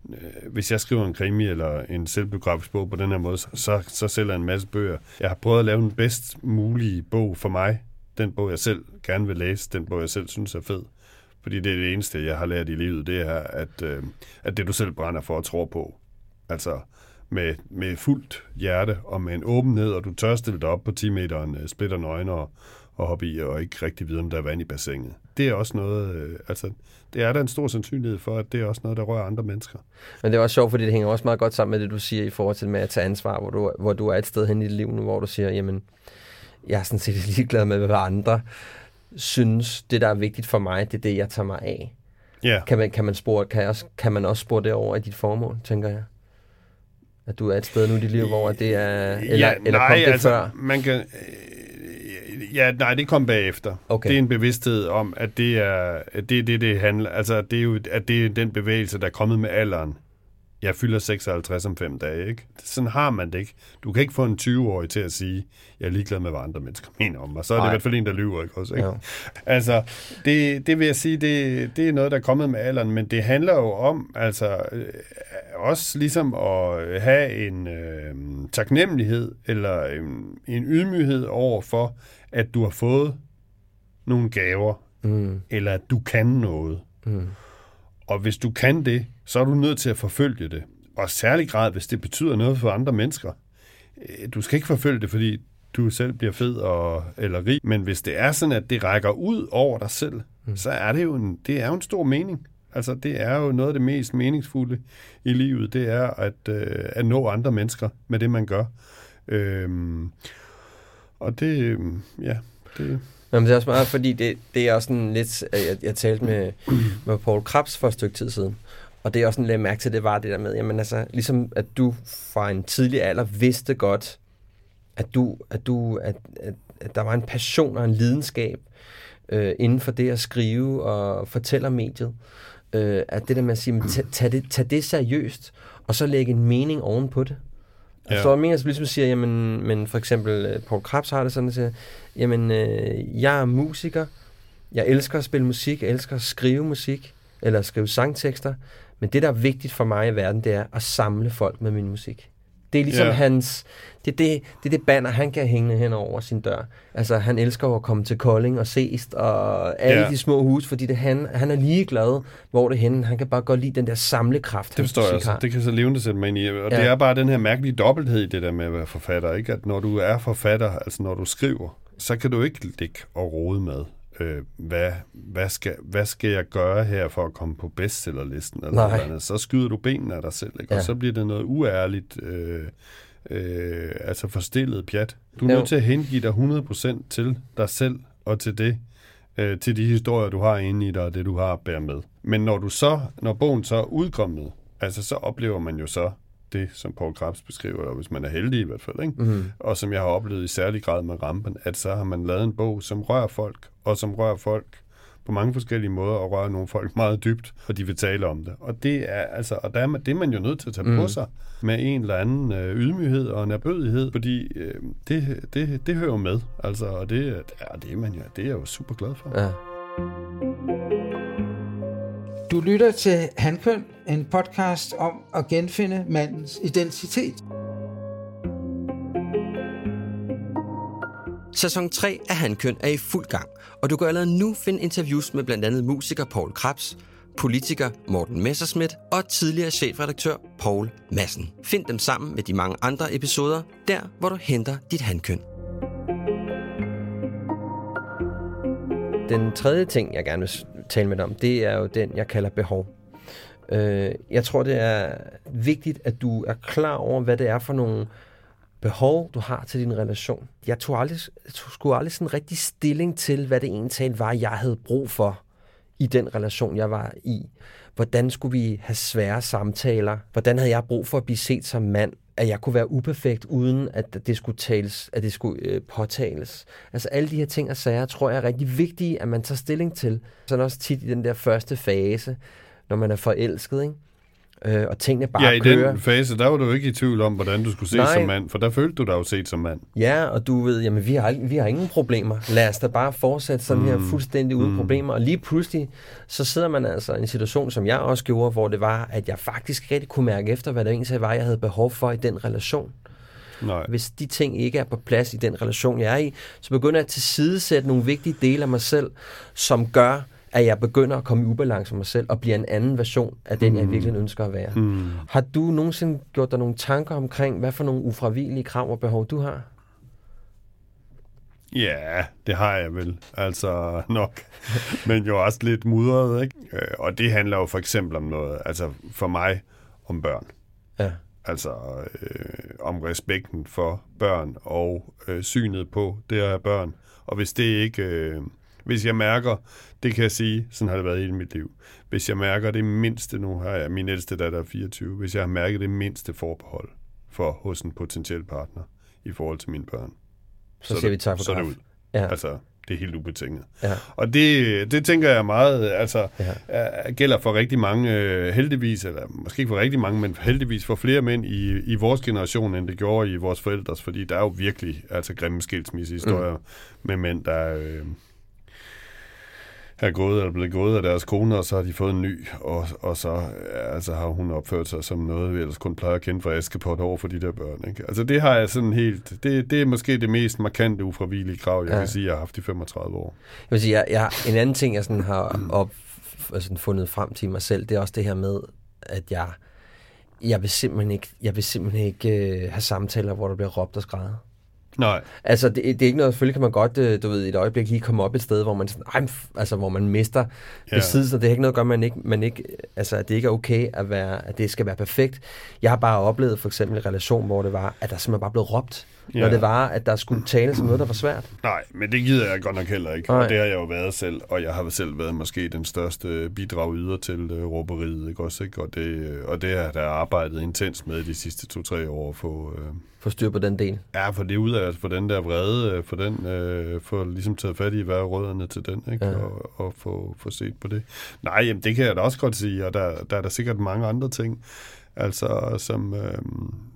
øh, hvis jeg skriver en krimi eller en selvbiografisk bog på den her måde, så, så, så sælger jeg en masse bøger. Jeg har prøvet at lave den bedst mulige bog for mig. Den bog, jeg selv gerne vil læse. Den bog, jeg selv synes er fed. Fordi det er det eneste, jeg har lært i livet, det er, at, øh, at det du selv brænder for og tror på. Altså med, med fuldt hjerte og med en åbenhed, og du tør stille dig op på 10 meter øh, splitter nøgne og, og hoppe i, og ikke rigtig vide, om der er vand i bassinet. Det er også noget, øh, altså, det er der en stor sandsynlighed for, at det er også noget, der rører andre mennesker. Men det er også sjovt, fordi det hænger også meget godt sammen med det, du siger i forhold til med at tage ansvar, hvor du, hvor du er et sted hen i dit liv nu, hvor du siger, jamen, jeg er sådan set *laughs* ligeglad med, hvad andre synes, det der er vigtigt for mig, det er det, jeg tager mig af. Ja. Kan man, kan man, spore, kan, jeg også, kan man også spore det over i dit formål, tænker jeg? At du er et sted nu i dit liv, hvor det er... Eller, ja, eller nej, kom det altså, før? Man kan, ja, nej, det kom bagefter. Okay. Det er en bevidsthed om, at det er at det, er det, det handler. Altså, det er jo at det er den bevægelse, der er kommet med alderen jeg fylder 56 om fem dage, ikke? Sådan har man det ikke. Du kan ikke få en 20-årig til at sige, jeg er ligeglad med, hvad andre mennesker *laughs* mener om mig. Så er det Nej. i hvert fald en, der lyver, ikke også? Ikke? Jo. *laughs* Altså, det, det vil jeg sige, det, det er noget, der er kommet med alderen, men det handler jo om, altså, øh, også ligesom at have en øh, taknemmelighed, eller en, en ydmyghed over for, at du har fået nogle gaver, Mm. eller at du kan noget. Mm. Og hvis du kan det, så er du nødt til at forfølge det. Og særlig grad, hvis det betyder noget for andre mennesker. Øh, Du skal ikke forfølge det, fordi du selv bliver fed og, eller rig. Men hvis det er sådan, at det rækker ud over dig selv, mm. så er det jo en, det er jo en stor mening. Altså, det er jo noget af det mest meningsfulde i livet, det er at, øh, at nå andre mennesker med det, man gør. Øhm, og det, øhm, ja, det... Jamen, det er også meget, fordi det, det er også sådan lidt... øh, Jeg, jeg talte med, med Paul Krabs for et stykke tid siden, og det er også sådan lidt mærke til, det var det der med, jamen altså, ligesom at du fra en tidlig alder vidste godt, at du, at du, at, at, at der var en passion og en lidenskab øh, inden for det at skrive og fortælle om mediet. Øh, at det der med at sige, tag, tag, det, tag det seriøst, og så lægge en mening ovenpå det. Ja. Så jeg mener, så ligesom siger, jamen, men for eksempel øh, Paul Krabs har det sådan, at siger, jamen, øh, jeg er musiker, jeg elsker at spille musik, jeg elsker at skrive musik, eller at skrive sangtekster, men det, der er vigtigt for mig i verden, det er at samle folk med min musik. Det er ligesom yeah. hans, det er det, det er det banner, han kan hænge hen over sin dør. Altså, han elsker at komme til Kolding og ses, og alle yeah. de små hus, fordi det, han, han er ligeglad, hvor det er henne. Han kan bare godt lide den der samlekraft, Det forstår jeg også. har. Det kan så levende sætte mig ind i. Og ja. det er bare den her mærkelige dobbelthed i det der med at være forfatter. Ikke? At når du er forfatter, altså når du skriver, så kan du ikke ligge og rode med, øh, hvad, hvad, skal, hvad skal jeg gøre her for at komme på bestsellerlisten? Eller Nej. noget andet. Så skyder du benene af dig selv, ikke? Ja. og så bliver det noget uærligt, øh, øh, altså forstillet pjat. Du er Jo. nødt til at hengive dig 100% til dig selv og til det, øh, til de historier, du har inde i dig, og det, du har at bære med. Men når du så, når bogen så er udkommet, altså så oplever man jo så det, som Paul Krabs beskriver, og hvis man er heldig i hvert fald, ikke? Mhm. og som jeg har oplevet i særlig grad med Rampen, at så har man lavet en bog, som rører folk, og som rører folk på mange forskellige måder, og rører nogle folk meget dybt, og de vil tale om det. Og det er, altså, og der er, man- det er man jo nødt til at tage mm. på sig med en eller anden øh, ydmyghed og nærbødighed, fordi øh, det, det, det hører med, altså, og det, ja, det, er man jo, det er jeg jo super glad for. Ja. Du lytter til Handkøn, en podcast om at genfinde mandens identitet. Sæson 3 af Handkøn er i fuld gang, og du kan allerede nu finde interviews med blandt andet musiker Paul Krabs, politiker Morten Messerschmidt og tidligere chefredaktør Paul Madsen. Find dem sammen med de mange andre episoder, der hvor du henter dit handkøn. Den tredje ting, jeg gerne vil tale med dig om, det er jo den, jeg kalder behov. Øh, jeg tror, det er vigtigt, at du er klar over, hvad det er for nogle behov, du har til din relation. Jeg tog aldrig, jeg tog skulle aldrig sådan rigtig stilling til, hvad det egentlig var, jeg havde brug for i den relation, jeg var i. Hvordan skulle vi have svære samtaler? Hvordan havde jeg brug for at blive set som mand? At jeg kunne være uperfekt, uden at det skulle tales, at det skulle øh, påtales. Altså alle de her ting og sager, tror jeg er rigtig vigtige, at man tager stilling til. Sådan også tit i den der første fase, når man er forelsket, ikke? Øh, og tingene bare Ja, i kører. den fase, der var du ikke i tvivl om, hvordan du skulle ses Nej. som mand, for der følte du dig jo set som mand. Ja, og du ved, jamen vi har, vi har ingen problemer. Lad os da bare fortsætte sådan mm. her fuldstændig uden mm. problemer. Og lige pludselig, så sidder man altså i en situation, som jeg også gjorde, hvor det var, at jeg faktisk rigtig kunne mærke efter, hvad det egentlig var, jeg havde behov for i den relation. Nej. Hvis de ting ikke er på plads i den relation, jeg er i, så begynder jeg at tilsidesætte nogle vigtige dele af mig selv, som gør, at jeg begynder at komme i ubalance med mig selv og bliver en anden version af den, jeg virkelig ønsker at være. Mm. Har du nogensinde gjort dig nogle tanker omkring, hvad for nogle ufravigelige krav og behov du har? Ja, det har jeg vel. Altså nok. Men jo også lidt mudret, ikke? Øh, Og det handler jo for eksempel om noget, altså for mig, om børn. Ja. Altså øh, om respekten for børn og øh, synet på det at børn. Og hvis det ikke... Øh, hvis jeg mærker, det kan jeg sige, sådan har det været hele mit liv. Hvis jeg mærker det mindste, nu har jeg min ældste datter er 24, hvis jeg har mærket det mindste forbehold for hos en potentiel partner i forhold til mine børn, Så siger vi tak for så det ud. Ja. Altså, det er helt ubetinget. Ja. Og det, det tænker jeg meget, altså, ja. gælder for rigtig mange, øh, heldigvis, eller måske ikke for rigtig mange, men heldigvis for flere mænd i, i vores generation, end det gjorde i vores forældres, fordi der er jo virkelig altså, grimme skilsmissehistorier mm. med mænd, der øh, er gået eller blevet gået af deres kone, og så har de fået en ny, og, og så altså, har hun opført sig som noget, vi ellers kun plejer at kende fra Askepot over for de der børn. Ikke? Altså det har jeg sådan helt, det, det er måske det mest markante ufravillige krav, jeg Ja. kan sige, jeg har haft i 35 år. Jeg vil sige, jeg, jeg, en anden ting, jeg sådan har op, altså fundet frem til mig selv, det er også det her med, at jeg, jeg vil simpelthen ikke, jeg vil simpelthen ikke øh, have samtaler, hvor der bliver råbt og skrevet. Nej. Altså, det, det er ikke noget, selvfølgelig kan man godt, øh, du ved, i et øjeblik lige komme op et sted, hvor man sådan, ej, altså, hvor man mister Ja. besiddelsen. Det har ikke noget at gøre, man ikke, man ikke, altså, at det ikke er okay, at, være, at det skal være perfekt. Jeg har bare oplevet for eksempel en relation, hvor det var, at der simpelthen bare blev råbt, ja. når det var, at der skulle tales om noget, der var svært. Nej, men det gider jeg godt nok heller ikke. Nej. Og det har jeg jo været selv, og jeg har selv været måske den største bidrag yder til uh, råberiet, ikke også? Ikke? Og, det, øh, og det har jeg arbejdet intens med de sidste to-tre år at få... Uh, Få styr på den del. ja, for det ud af at få den der vrede, øh, for den, uh, få ligesom taget fat i, hvad er rødderne til den, ikke? Ja. Og, og få, få set på det. Nej, jamen, det kan jeg da også godt sige, og der, der er der sikkert mange andre ting, altså, som, øh,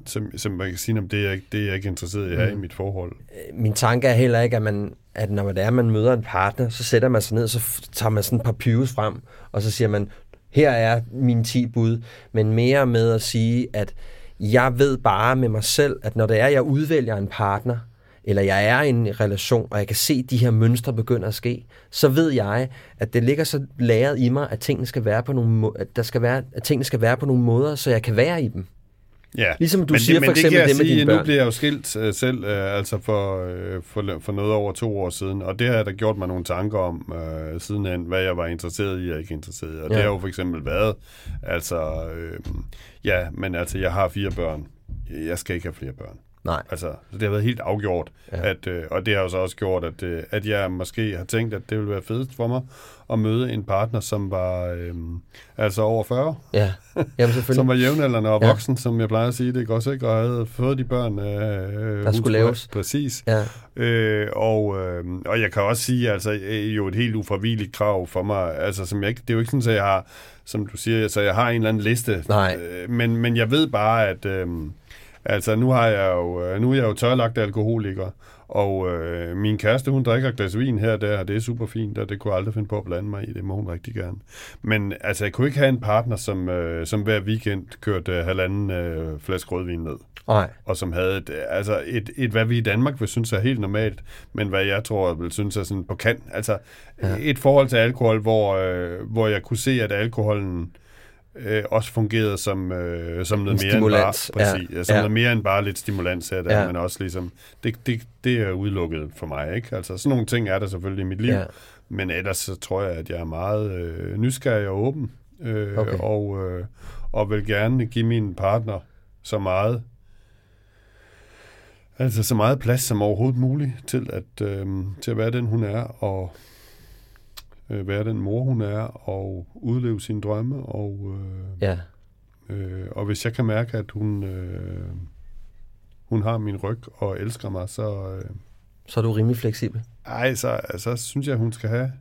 som, som man kan sige, om det er det er jeg ikke interesseret i have Mm. i mit forhold. min tanke er heller ikke, at, man, at når det er, man møder en partner, så sætter man sig ned, så tager man sådan et par pews frem, og så siger man, her er mine 10 bud, men mere med at sige, at jeg ved bare med mig selv, at når det er, jeg udvælger en partner, eller jeg er i en relation, og jeg kan se, at de her mønstre begynder at ske, så ved jeg, at det ligger så læret i mig, at tingene skal være på nogle, må- at der skal være, at tingene skal være på nogle måder, så jeg kan være i dem. Ja, Ligesom du men siger det, for men eksempel det, det med sige, dine Nu børn. bliver jeg jo skilt uh, selv, uh, altså for, uh, for, for noget over to år siden, og det har da gjort mig nogle tanker om uh, sidenhen, hvad jeg var interesseret i og ikke interesseret i. Og ja. det har jo for eksempel været, altså, øh, ja, men altså, jeg har fire børn. Jeg skal ikke have flere børn. Nej. Altså, så det har været helt afgjort, Ja. ja. at, øh, og det har jo så også gjort, at, øh, at jeg måske har tænkt, at det ville være fedest for mig at møde en partner, som var øh, altså over 40, Ja, jamen *laughs* selvfølgelig. som var jævnaldrende og Ja. voksen, som jeg plejer at sige, det går også ikke, og havde fået de børn, øh, hun skulle laves. Præcis. Ja. Øh, og, øh, og jeg kan også sige, altså øh, jo et helt ufravilligt krav for mig, altså som jeg ikke, det er jo ikke sådan, at jeg har, som du siger, så jeg har en eller anden liste, Nej. Øh, men, men jeg ved bare, at øh, altså nu har jeg jo, øh, nu er jeg jo tørlagt alkoholiker, og øh, min kæreste, hun drikker glas vin her og der, og det er super fint, og det kunne jeg aldrig finde på at blande mig i, det må hun rigtig gerne. Men altså, jeg kunne ikke have en partner, som, øh, som hver weekend kørte øh, halvanden øh, flaske rødvin ned Nej. og som havde et, altså et, et, hvad vi i Danmark vil synes er helt normalt, men hvad jeg tror vil synes er sådan på kant. Altså ja. et forhold til alkohol, hvor, øh, hvor jeg kunne se, at alkoholen øh, også fungerede som, øh, som noget mere end bare, præcis, ja. ja. som Ja. noget mere end bare lidt stimulans af det, Ja. men også ligesom, det, det, det er udelukket for mig, ikke? Altså sådan nogle ting er der selvfølgelig i mit liv, ja. men ellers så tror jeg, at jeg er meget øh, nysgerrig og åben, øh, Okay. og, øh, og vil gerne give min partner så meget Altså så meget plads som overhovedet muligt til at, øh, til at være den, hun er, og øh, være den mor, hun er, og udleve sine drømme. Og, øh, Ja. øh, og hvis jeg kan mærke, at hun, øh, hun har min ryg og elsker mig, så, øh, Så er du rimelig fleksibel. ej, så, så synes jeg, hun skal have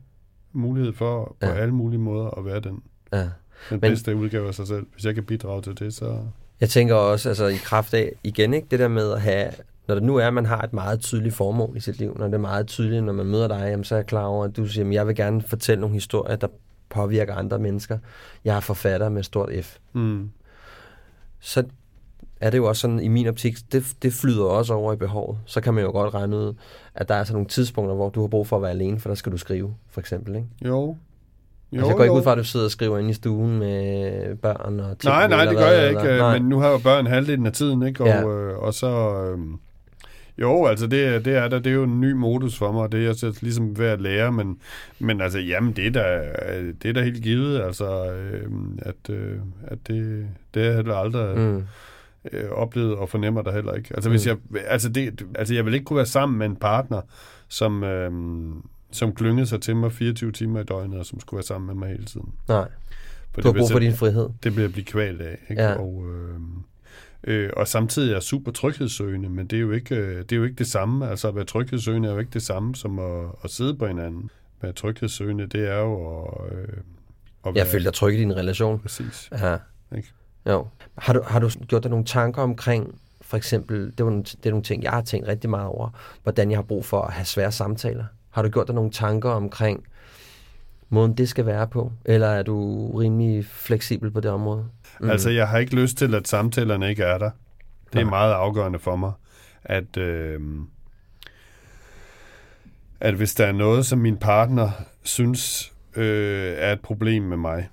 mulighed for på Ja. alle mulige måder at være den, Ja. den Men- bedste udgave af sig selv. Hvis jeg kan bidrage til det, så... Jeg tænker også, altså i kraft af, igen ikke, det der med at have, når det nu er, at man har et meget tydeligt formål i sit liv, når det er meget tydeligt, når man møder dig, jamen, så er jeg klar over, at du siger, at jeg vil gerne fortælle nogle historier, der påvirker andre mennesker. Jeg er forfatter med stort F. Mm. Så er det jo også sådan, i min optik, det, det flyder også over i behovet. Så kan man jo godt regne ud, at der er altså nogle tidspunkter, hvor du har brug for at være alene, for der skal du skrive, for eksempel. Ikke? Jo. Jo, altså, jeg går ikke ud fra, at du sidder og skriver inde i stuen med børn og ting. Nej, nej, eller det gør jeg eller- ikke, nej. men nu har jo børn halvdelen af tiden, ikke? Og, Ja. øh, og så... Øh, jo, altså det, er- det er der, det er jo en ny modus for mig, og det er jeg så ligesom ved at lære, men, men altså, jamen, det er da, det er da helt givet, altså, øh, at, øh, at det, det jeg heller aldrig Mm. øh, oplevet og fornemmer der heller ikke. Altså, hvis jeg, altså, det, altså, jeg vil ikke kunne være sammen med en partner, som, øh, som klyngede sig til mig 24 timer i døgnet, og som skulle være sammen med mig hele tiden. Nej. For Du har brug for selv- din frihed. Det bliver blive kvalt af. Ikke? Ja. Og, Øh, og samtidig er super tryghedssøgende, men det er, jo ikke, øh, det er jo ikke det samme. Altså at være tryghedssøgende er jo ikke det samme som at, at sidde på hinanden. At være tryghedssøgende, det er jo at... Øh, at Jeg føler dig tryg i din relation. Præcis. Ja. Ikke? Jo. Har du, har du gjort dig nogle tanker omkring, for eksempel, det, var nogle, det er nogle ting, jeg har tænkt rigtig meget over, hvordan jeg har brug for at have svære samtaler. Har du gjort dig nogle tanker omkring måden, det skal være på? Eller er du rimelig fleksibel på det område? Mm. Altså, jeg har ikke lyst til, at samtalerne ikke er der. Det er Nej. meget afgørende for mig, at, øh, at hvis der er noget, som min partner synes øh, er et problem med mig,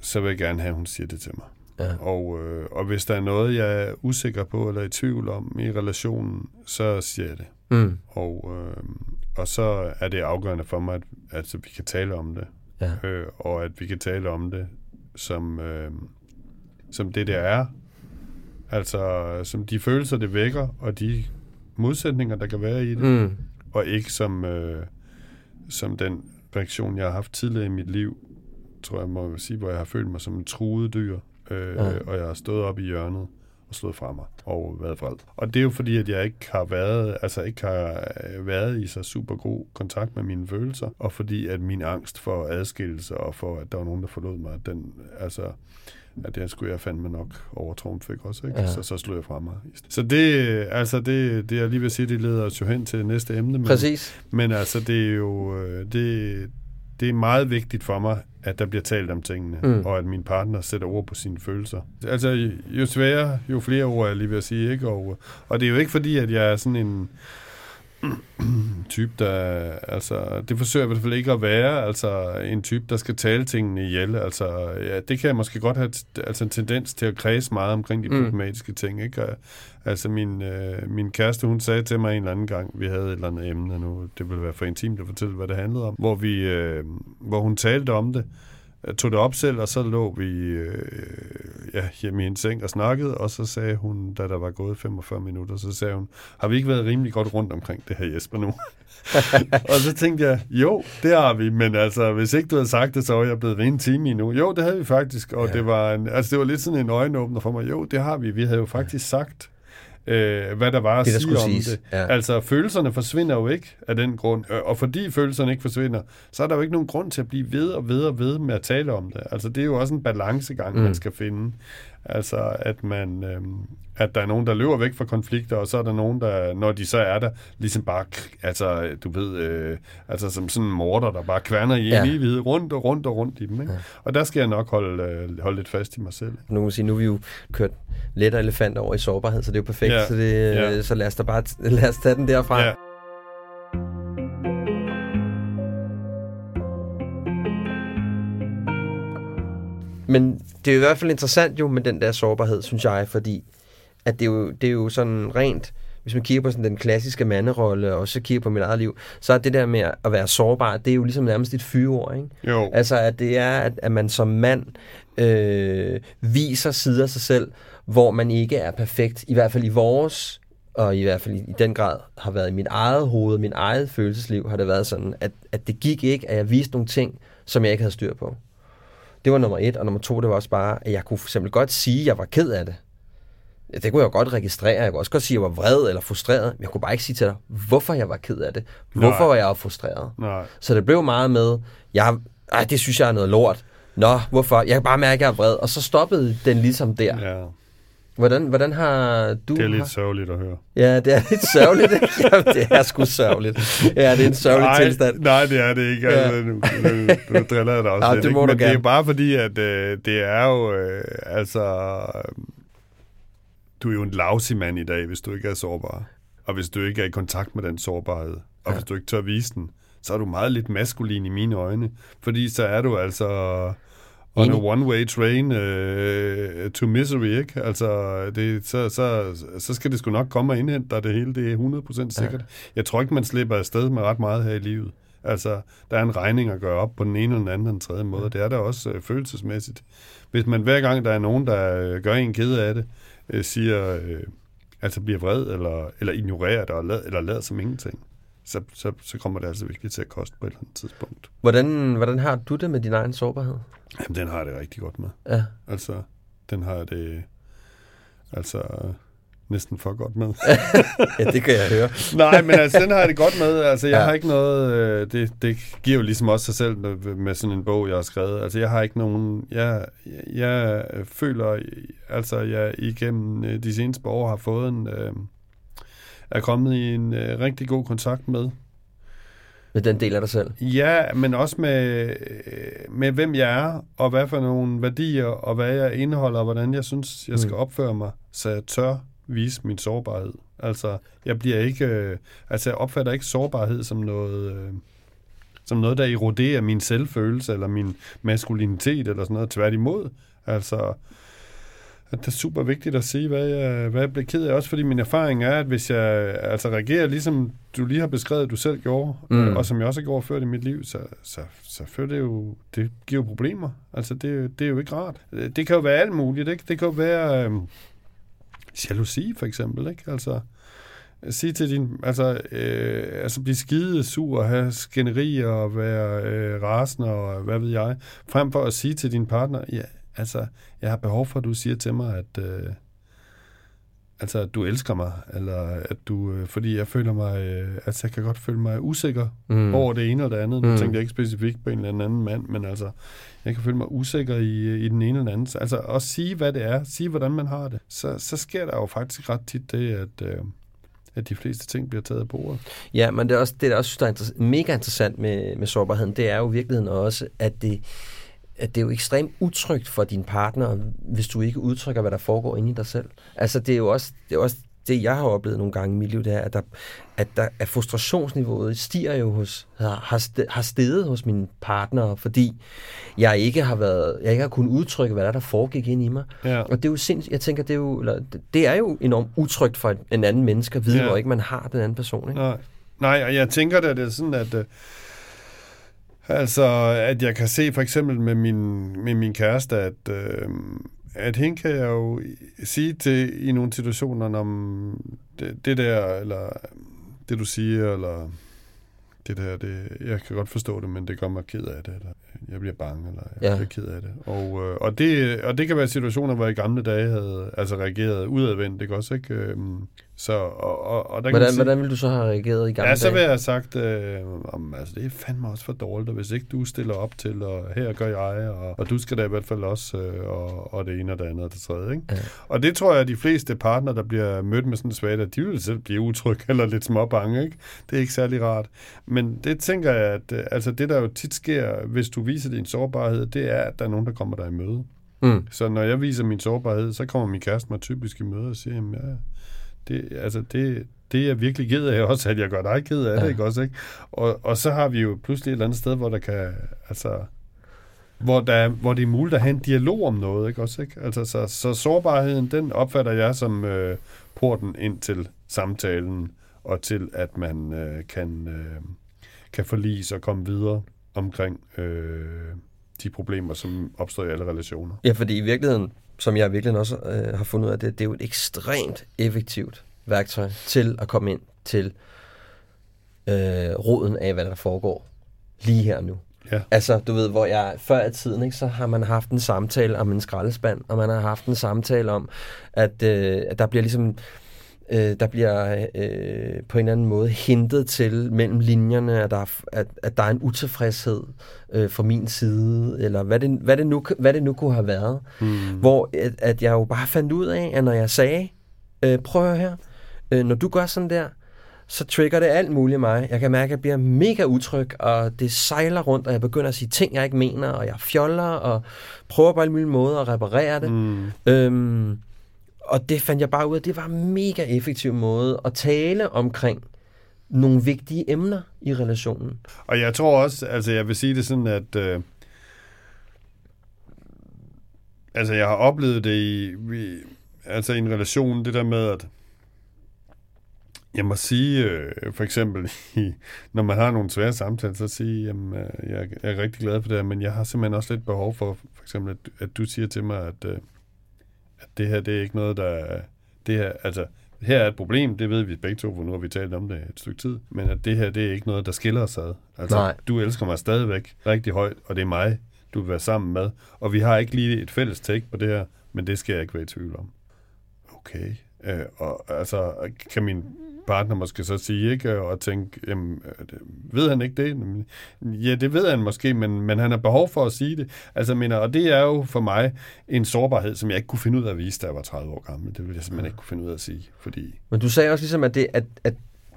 så vil jeg gerne have, at hun siger det til mig. Ja. Og, øh, og hvis der er noget, jeg er usikker på eller i tvivl om i relationen, så siger jeg det. Mm. Og, øh, og så er det afgørende for mig, at altså, vi kan tale om det. Ja. Øh, og at vi kan tale om det som, øh, som det, det er. Altså som de følelser, det vækker, og de modsætninger, der kan være i det. Mm. Og ikke som, øh, som den reaktion, jeg har haft tidligere i mit liv, tror jeg må sige, hvor jeg har følt mig som en truet dyr. Øh, Ja. ja. Og jeg har stået op i hjørnet og slået fra mig og været vred. Og det er jo fordi, at jeg ikke har været, altså ikke har øh, været i så super god kontakt med mine følelser, og fordi at min angst for adskillelse og for, at der var nogen, der forlod mig, den, altså, at det skulle jeg fandme nok overtrumfe, ikke også? Ikke? Ja. Så, så slog jeg fra mig. Så det, altså det, det jeg lige vil sige, det leder os jo hen til næste emne. Men, Præcis. men altså, det er jo øh, det, det er meget vigtigt for mig, at der bliver talt om tingene, Mm. og at min partner sætter ord på sine følelser. Altså, jo sværere, jo flere ord jeg lige at sige, ikke? Og, og det er jo ikke fordi, at jeg er sådan en *clears throat* type, der... Altså, det forsøger jeg i hvert fald ikke at være, altså en type, der skal tale tingene ihjel. Altså, ja, det kan jeg måske godt have altså, en tendens til at kredse meget omkring de Mm. problematiske ting, ikke? Og, Altså, min, øh, min kæreste, hun sagde til mig en eller anden gang, vi havde et eller andet emne nu, det ville være for intimt at fortælle, hvad det handlede om, hvor, vi, øh, hvor hun talte om det, øh, tog det op selv, og så lå vi øh, ja, hjemme i en seng og snakkede, og så sagde hun, da der var gået 45 minutter, så sagde hun, har vi ikke været rimelig godt rundt omkring det her, Jesper, nu? *laughs* og så tænkte jeg, jo, det har vi, men altså, hvis ikke du havde sagt det, så var jeg blevet ved en time endnu. Jo, det havde vi faktisk, og ja. det, var en, altså, det var lidt sådan en øjenåbner for mig. Jo, det har vi. Vi havde jo faktisk sagt, øh, hvad der var at Det, der sige om siges, det. ja. Altså, følelserne forsvinder jo ikke af den grund. Øh, Og fordi følelserne ikke forsvinder, så er der jo ikke nogen grund til at blive ved og ved og ved med at tale om det. Altså, det er jo også en balancegang, mm. man skal finde. Altså, at man... Øh, at der er nogen, der løber væk fra konflikter, og så er der nogen, der, når de så er der, ligesom bare, altså, du ved, øh, altså som sådan en morter, der bare kværner i Ja. en evighed, rundt og rundt og rundt i dem, ikke? Ja. Og der skal jeg nok holde, øh, holde lidt fast i mig selv. Nu, kan man sige, nu er vi jo kørt let og elefant over i sårbarhed, så det er jo perfekt. Ja, Så, det, ja. så lad os da bare lad os tage den derfra. Ja. Men det er jo i hvert fald interessant jo med den der sårbarhed, synes jeg, fordi at det er jo, det er jo sådan rent, hvis man kigger på sådan den klassiske manderolle, og også kigger på mit eget liv, så er det der med at være sårbar, det er jo ligesom nærmest et fyreord, ikke? Jo. Altså, at det er, at, at man som mand øh, viser sider af sig selv, hvor man ikke er perfekt, i hvert fald i vores, og i hvert fald i, i den grad har været i mit eget hoved, min eget følelsesliv, har det været sådan, at, at det gik ikke, at jeg viste nogle ting, som jeg ikke havde styr på. Det var nummer et, og nummer to, det var også bare, at jeg kunne for eksempel godt sige, at jeg var ked af det. Det kunne jeg godt registrere. Jeg kunne også godt sige, at jeg var vred eller frustreret, men jeg kunne bare ikke sige til dig, hvorfor jeg var ked af det. Hvorfor Nej. var jeg frustreret. Nej. Så det blev meget med, jeg, ej, det synes jeg er noget lort. Nå, hvorfor? Jeg kan bare mærke, at jeg er vred. Og så stoppede den ligesom der. Ja, Hvordan, hvordan har du... det er lidt har... sørgeligt at høre. Ja, det er lidt sørgeligt. ikke? *laughs* Jamen, det er sgu sørgeligt. Ja, det er en sørgelig nej, tilstand. Nej, det er det ikke. Ja. Altså, nu, nu, nu driller jeg dig også Ja, lidt. det ikke? må du Men det gerne. er bare fordi, at øh, det er jo... Øh, altså... Du er jo en lousy mand i dag, hvis du ikke er sårbar. Og hvis du ikke er i kontakt med den sårbarhed. Og Ja. hvis du ikke tør vise den, så er du meget lidt maskulin i mine øjne. Fordi så er du altså on a one-way train uh, to misery, ikke? Altså, det, så, så, så skal det sgu nok komme og indhente dig det hele. Det er 100% sikkert. Ja. Jeg tror ikke, man slipper afsted med ret meget her i livet. Altså, der er en regning at gøre op på den ene eller den anden eller den tredje måde. Det er der også øh, følelsesmæssigt. Hvis man hver gang, der er nogen, der øh, gør en ked af det, øh, siger, øh, altså bliver vred, eller, eller ignorerer det, lad, eller lader som ingenting, så, så, så kommer det altså virkelig til at koste på et eller andet tidspunkt. Hvordan, hvordan har du det med din egen sårbarhed? Jamen, den har jeg det rigtig godt med. Ja. Altså, den har jeg det... Altså, næsten for godt med. *laughs* ja, det kan jeg høre. *laughs* Nej, men altså, den har jeg det godt med. Altså, jeg Ja. har ikke noget... Øh, det, det giver jo ligesom også sig selv med, med sådan en bog, jeg har skrevet. Altså, jeg har ikke nogen... Jeg, jeg føler, altså, jeg igennem øh, de seneste år har fået en... Øh, er kommet i en øh, rigtig god kontakt med. Med den del af dig selv. Ja, men også med, øh, med hvem jeg er, og hvad for nogle værdier, og hvad jeg indeholder, og hvordan jeg synes, jeg skal Mm. opføre mig, så jeg tør vise min sårbarhed. Altså, jeg bliver ikke, øh, altså jeg opfatter ikke sårbarhed som noget, øh, som noget, der eroderer min selvfølelse, eller min maskulinitet, eller sådan noget. Tværtimod. Altså, at det er super vigtigt at sige, hvad jeg, hvad jeg bliver ked af. Også fordi min erfaring er, at hvis jeg altså reagerer, ligesom du lige har beskrevet, du selv gjorde, Mm. og som jeg også har gjort før i mit liv, så, så, så fører det jo, det giver jo problemer. Altså, det, jo- det er jo ikke rart. Det kan jo være alt muligt, ikke? Det kan jo være øhm, jalousi, for eksempel, ikke? Altså, sige til din, altså, øh, altså blive skide sur og have skænderier og være øh, rasende og hvad ved jeg, frem for at sige til din partner, ja, altså, jeg har behov for, at du siger til mig, at øh, altså, at du elsker mig, eller at du, øh, fordi jeg føler mig, øh, altså, jeg kan godt føle mig usikker Mm. over det ene eller det andet. Nu Mm. tænkte jeg ikke specifikt på en eller anden mand, men altså, jeg kan føle mig usikker i, i den ene eller anden. Altså, at sige, hvad det er, sige, hvordan man har det, så, så sker der jo faktisk ret tit det, at, øh, at de fleste ting bliver taget af bordet. Ja, men det er også det, der også synes, der er inter- mega interessant med, med sårbarheden, det er jo i virkeligheden også, at det, at det er jo ekstremt utrygt for din partner, hvis du ikke udtrykker, hvad der foregår inde i dig selv. Altså, det er jo også det, er også det jeg har oplevet nogle gange i mit liv, det er, at, der, at, der, at frustrationsniveauet stiger jo hos, har, har ste- har steget hos mine partnere, fordi jeg ikke har været, jeg ikke har kunnet udtrykke, hvad der, er, der foregik ind i mig. Ja. Og det er jo sindssygt, jeg tænker, det er jo, eller, det- er jo enormt utrygt for en- en anden menneske at vide, Ja. hvor ikke man har den anden person. Ikke? Nej. Nej, og jeg tænker da, det er sådan, at øh, altså, at jeg kan se for eksempel med min, med min kæreste, at, øh, at hende kan jeg jo sige til i nogle situationer, om det, det der, eller det du siger, eller det der, det, jeg kan godt forstå det, men det gør mig ked af det, eller jeg bliver bange, eller jeg Ja. bliver ked af det. Og, øh, og, det, og det kan være situationer, hvor jeg i gamle dage havde altså reageret udadvendt, ikke også, ikke? Øhm, Så, og, og, og der Hvordan, sige, hvordan ville du så have reageret i gamle Ja, så vil jeg have sagt, øh, om, altså, det er fandme også for dårligt, og hvis ikke du stiller op til, og her gør jeg, og, og du skal da i hvert fald også, øh, og, og det ene og det andet og det tredje. Ikke? Ja. Og det tror jeg, at de fleste partner, der bliver mødt med sådan en svaghed, de vil selv blive utryg *laughs* eller lidt småbange. Ikke? Det er ikke særlig rart. Men det tænker jeg, at øh, altså, det der jo tit sker, hvis du viser din sårbarhed, det er, at der er nogen, der kommer dig i møde. Mm. Så når jeg viser min sårbarhed, så kommer min kæreste mig typisk i møde og siger, jamen, ja, det, altså det, det er jeg virkelig ked af *laughs* også, at jeg gør dig ked af det, Ja. ikke også, ikke? Og, og så har vi jo pludselig et eller andet sted, hvor der kan, altså, hvor, der, er- hvor det er muligt at have en dialog om noget, ikke også, ikke? Altså, så, så sårbarheden, den opfatter jeg som øh, porten ind til samtalen, og til, at man øh, kan, øh, kan forlise og komme videre omkring øh, de problemer, som opstår i alle relationer. Ja, fordi i virkeligheden, som jeg virkelig også øh, har fundet ud af, det, det er jo et ekstremt effektivt værktøj til at komme ind til øh, roden af, hvad der foregår lige her nu. Ja. Altså, du ved, hvor jeg før i tiden, ikke, så har man haft en samtale om en skraldespand, og man har haft en samtale om, at, øh, at der bliver ligesom øh, der bliver øh, på en eller anden måde hintet til mellem linjerne, at der er, at, at der er en utilfredshed øh, fra min side, eller hvad det, hvad det, nu, hvad det nu kunne have været. Mm. Hvor at, at jeg jo bare fandt ud af, at når jeg sagde, øh, prøv at her, øh, når du gør sådan der, så trigger det alt muligt mig. Jeg kan mærke, at jeg bliver mega utryg, og det sejler rundt, og jeg begynder at sige ting, jeg ikke mener, og jeg fjoller, og prøver på alle mulige måder at reparere det. Mm. Øhm, og det fandt jeg bare ud af, det var en mega effektiv måde at tale omkring nogle vigtige emner i relationen. Og jeg tror også, altså jeg vil sige det sådan, at øh, altså jeg har oplevet det i, i altså i en relation, det der med, at jeg må sige, øh, for eksempel, *laughs* i, når man har nogle svære samtaler, så sige, jamen, øh, jeg, jeg er rigtig glad for det her, men jeg har simpelthen også lidt behov for, for eksempel, at, at du siger til mig, at, øh, at det her, det er ikke noget, der er, det her, altså, her er et problem, det ved vi begge to, for nu har vi talt om det et stykke tid, men at det her, det er ikke noget, der skiller os ad. Altså, Nej. du elsker mig stadigvæk rigtig højt, og det er mig, du vil være sammen med, og vi har ikke lige et fælles take på det her, men det skal jeg ikke være i tvivl om. okay. Øh, og altså, kan min partner måske så sige, ikke? Og tænke, jamen, ved han ikke det? Ja, det ved han måske, men, men han har behov for at sige det. Altså, mener, og det er jo for mig en sårbarhed, som jeg ikke kunne finde ud af at vise, da jeg var 30 år gammel. Det ville jeg simpelthen ikke kunne finde ud af at sige, fordi... Men du sagde også ligesom, at det, at, at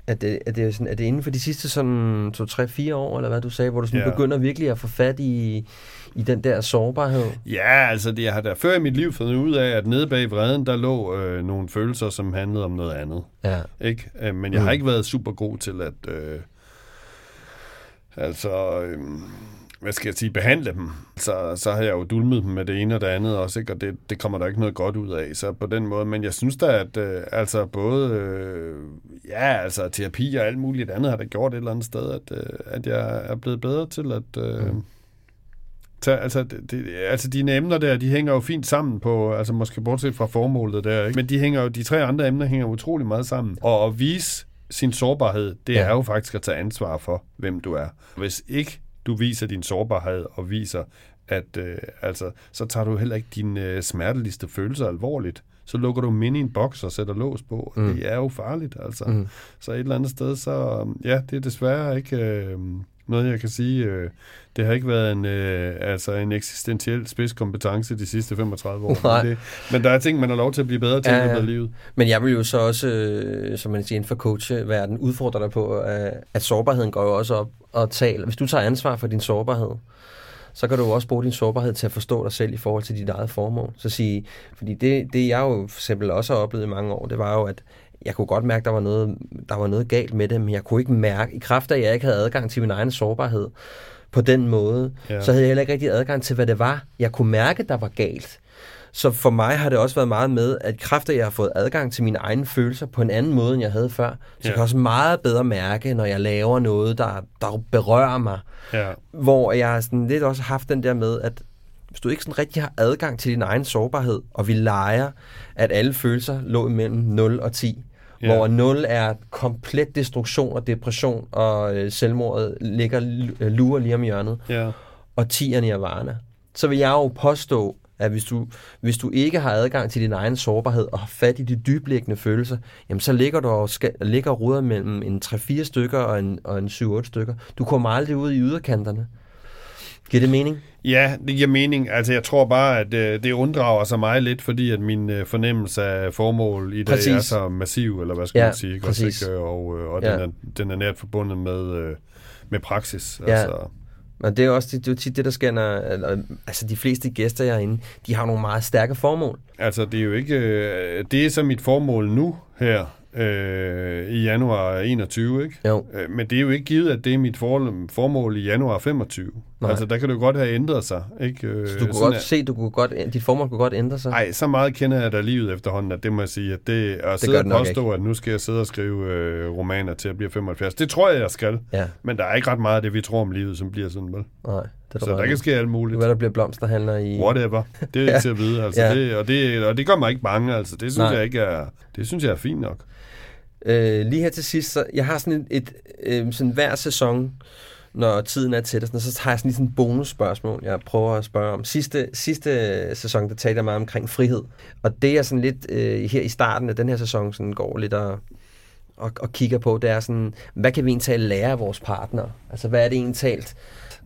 at det, at det, er sådan, at det er inden for de sidste sådan 2-3-4 år, eller hvad du sagde, hvor du sådan ja. begynder virkelig at få fat i, i den der sårbarhed? Ja, altså det, jeg har da før i mit liv fundet ud af, at nede bag vreden, der lå øh, nogle følelser, som handlede om noget andet. Ja. Ikke? Øh, men jeg mm. har ikke været super god til at... Øh, altså... Øh, hvad skal jeg sige, behandle dem, så, så har jeg jo dulmet dem med det ene og det andet også, ikke? og det, det kommer der ikke noget godt ud af. Så på den måde, men jeg synes da, at øh, altså både, øh, ja, altså terapi og alt muligt andet har da gjort et eller andet sted, at, øh, at jeg er blevet bedre til at... Øh, mm. Tage, altså, det, det, altså dine emner der, de hænger jo fint sammen på, altså måske bortset fra formålet der, ikke? men de hænger jo, de tre andre emner hænger utrolig meget sammen. Og at vise sin sårbarhed, det ja. er jo faktisk at tage ansvar for, hvem du er. Hvis ikke du viser din sårbarhed og viser, at øh, altså, så tager du heller ikke dine øh, smerteligste følelser alvorligt. Så lukker du dem ind i en boks og sætter lås på. Mm. Det er jo farligt, altså. Mm. Så et eller andet sted, så ja, det er desværre ikke øh, noget, jeg kan sige. Øh, det har ikke været en, øh, altså en eksistentiel spidskompetence de sidste 35 år. Men, det, men der er ting, man har lov til at blive bedre til ja, ja. i livet. Men jeg vil jo så også, øh, som man siger inden for coachverden, udfordre dig på, at, at sårbarheden går jo også op og tale. Hvis du tager ansvar for din sårbarhed, så kan du også bruge din sårbarhed til at forstå dig selv i forhold til dit eget formål. Så sige, fordi det, det jeg jo for eksempel også har oplevet i mange år, det var jo, at jeg kunne godt mærke, der var noget, der var noget galt med det, men jeg kunne ikke mærke, i kraft af, at jeg ikke havde adgang til min egen sårbarhed, på den måde, ja. så havde jeg heller ikke rigtig adgang til, hvad det var, jeg kunne mærke, der var galt. Så for mig har det også været meget med, at kræfter, jeg har fået adgang til mine egne følelser på en anden måde, end jeg havde før. Så ja. jeg kan også meget bedre mærke, når jeg laver noget, der, der berører mig. Ja. Hvor jeg har sådan lidt også haft den der med, at hvis du ikke sådan rigtig har adgang til din egen sårbarhed, og vi leger, at alle følelser lå imellem 0 og 10, Ja. Hvor 0 er komplet destruktion og depression, og øh, selvmordet ligger øh, lurer lige om hjørnet. Ja. Og 10 er nirvana. Så vil jeg jo påstå, at hvis du, hvis du ikke har adgang til din egen sårbarhed og har fat i de dybliggende følelser, jamen så ligger du og skal, ligger ruder mellem en 3-4 stykker og en, og en 7-8 stykker. Du kommer aldrig ud i yderkanterne. Giver det mening? Ja, det giver mening. Altså, jeg tror bare, at øh, det unddrager sig mig lidt, fordi at min øh, fornemmelse af formål i dag præcis. er så massiv, eller hvad skal ja, man sige. Præcis. Ikke? Og, øh, og ja. den, er, den er nært forbundet med, øh, med praksis. Ja. Altså. Men det er også det, er jo tit det, der sker, når altså de fleste gæster, jeg er inde, de har nogle meget stærke formål. Altså, det er jo ikke... Øh, det er så mit formål nu her, øh, i januar 21, ikke? Jo. Øh, men det er jo ikke givet, at det er mit formål i januar 25. Nej. Altså, der kan du godt have ændret sig, ikke? Øh, så du kunne godt at, se, du kunne godt, dit formål kunne godt ændre sig? Nej, så meget kender jeg da livet efterhånden, at det må jeg sige, at det, at det sidde og påstå, ikke. at nu skal jeg sidde og skrive øh, romaner til at blive 75, det tror jeg, jeg skal. Ja. Men der er ikke ret meget af det, vi tror om livet, som bliver sådan, vel? Nej. Det så der kan ske alt muligt. Hvad der bliver blomsterhandler i... Whatever. Det er ikke *laughs* ja. til at vide. Altså, ja. det, og, det, og det gør mig ikke bange. Altså, det synes Nej. jeg ikke er, det synes jeg er fint nok. Øh, lige her til sidst, så jeg har sådan et, et øh, sådan hver sæson, når tiden er tæt, det, så har jeg sådan lige sådan et bonusspørgsmål, jeg prøver at spørge om. Sidste, sidste sæson, der talte jeg meget omkring frihed. Og det er sådan lidt øh, her i starten af den her sæson, sådan går lidt og, og, og kigger på, det er sådan, hvad kan vi egentlig lære af vores partner? Altså, hvad er det egentlig talt,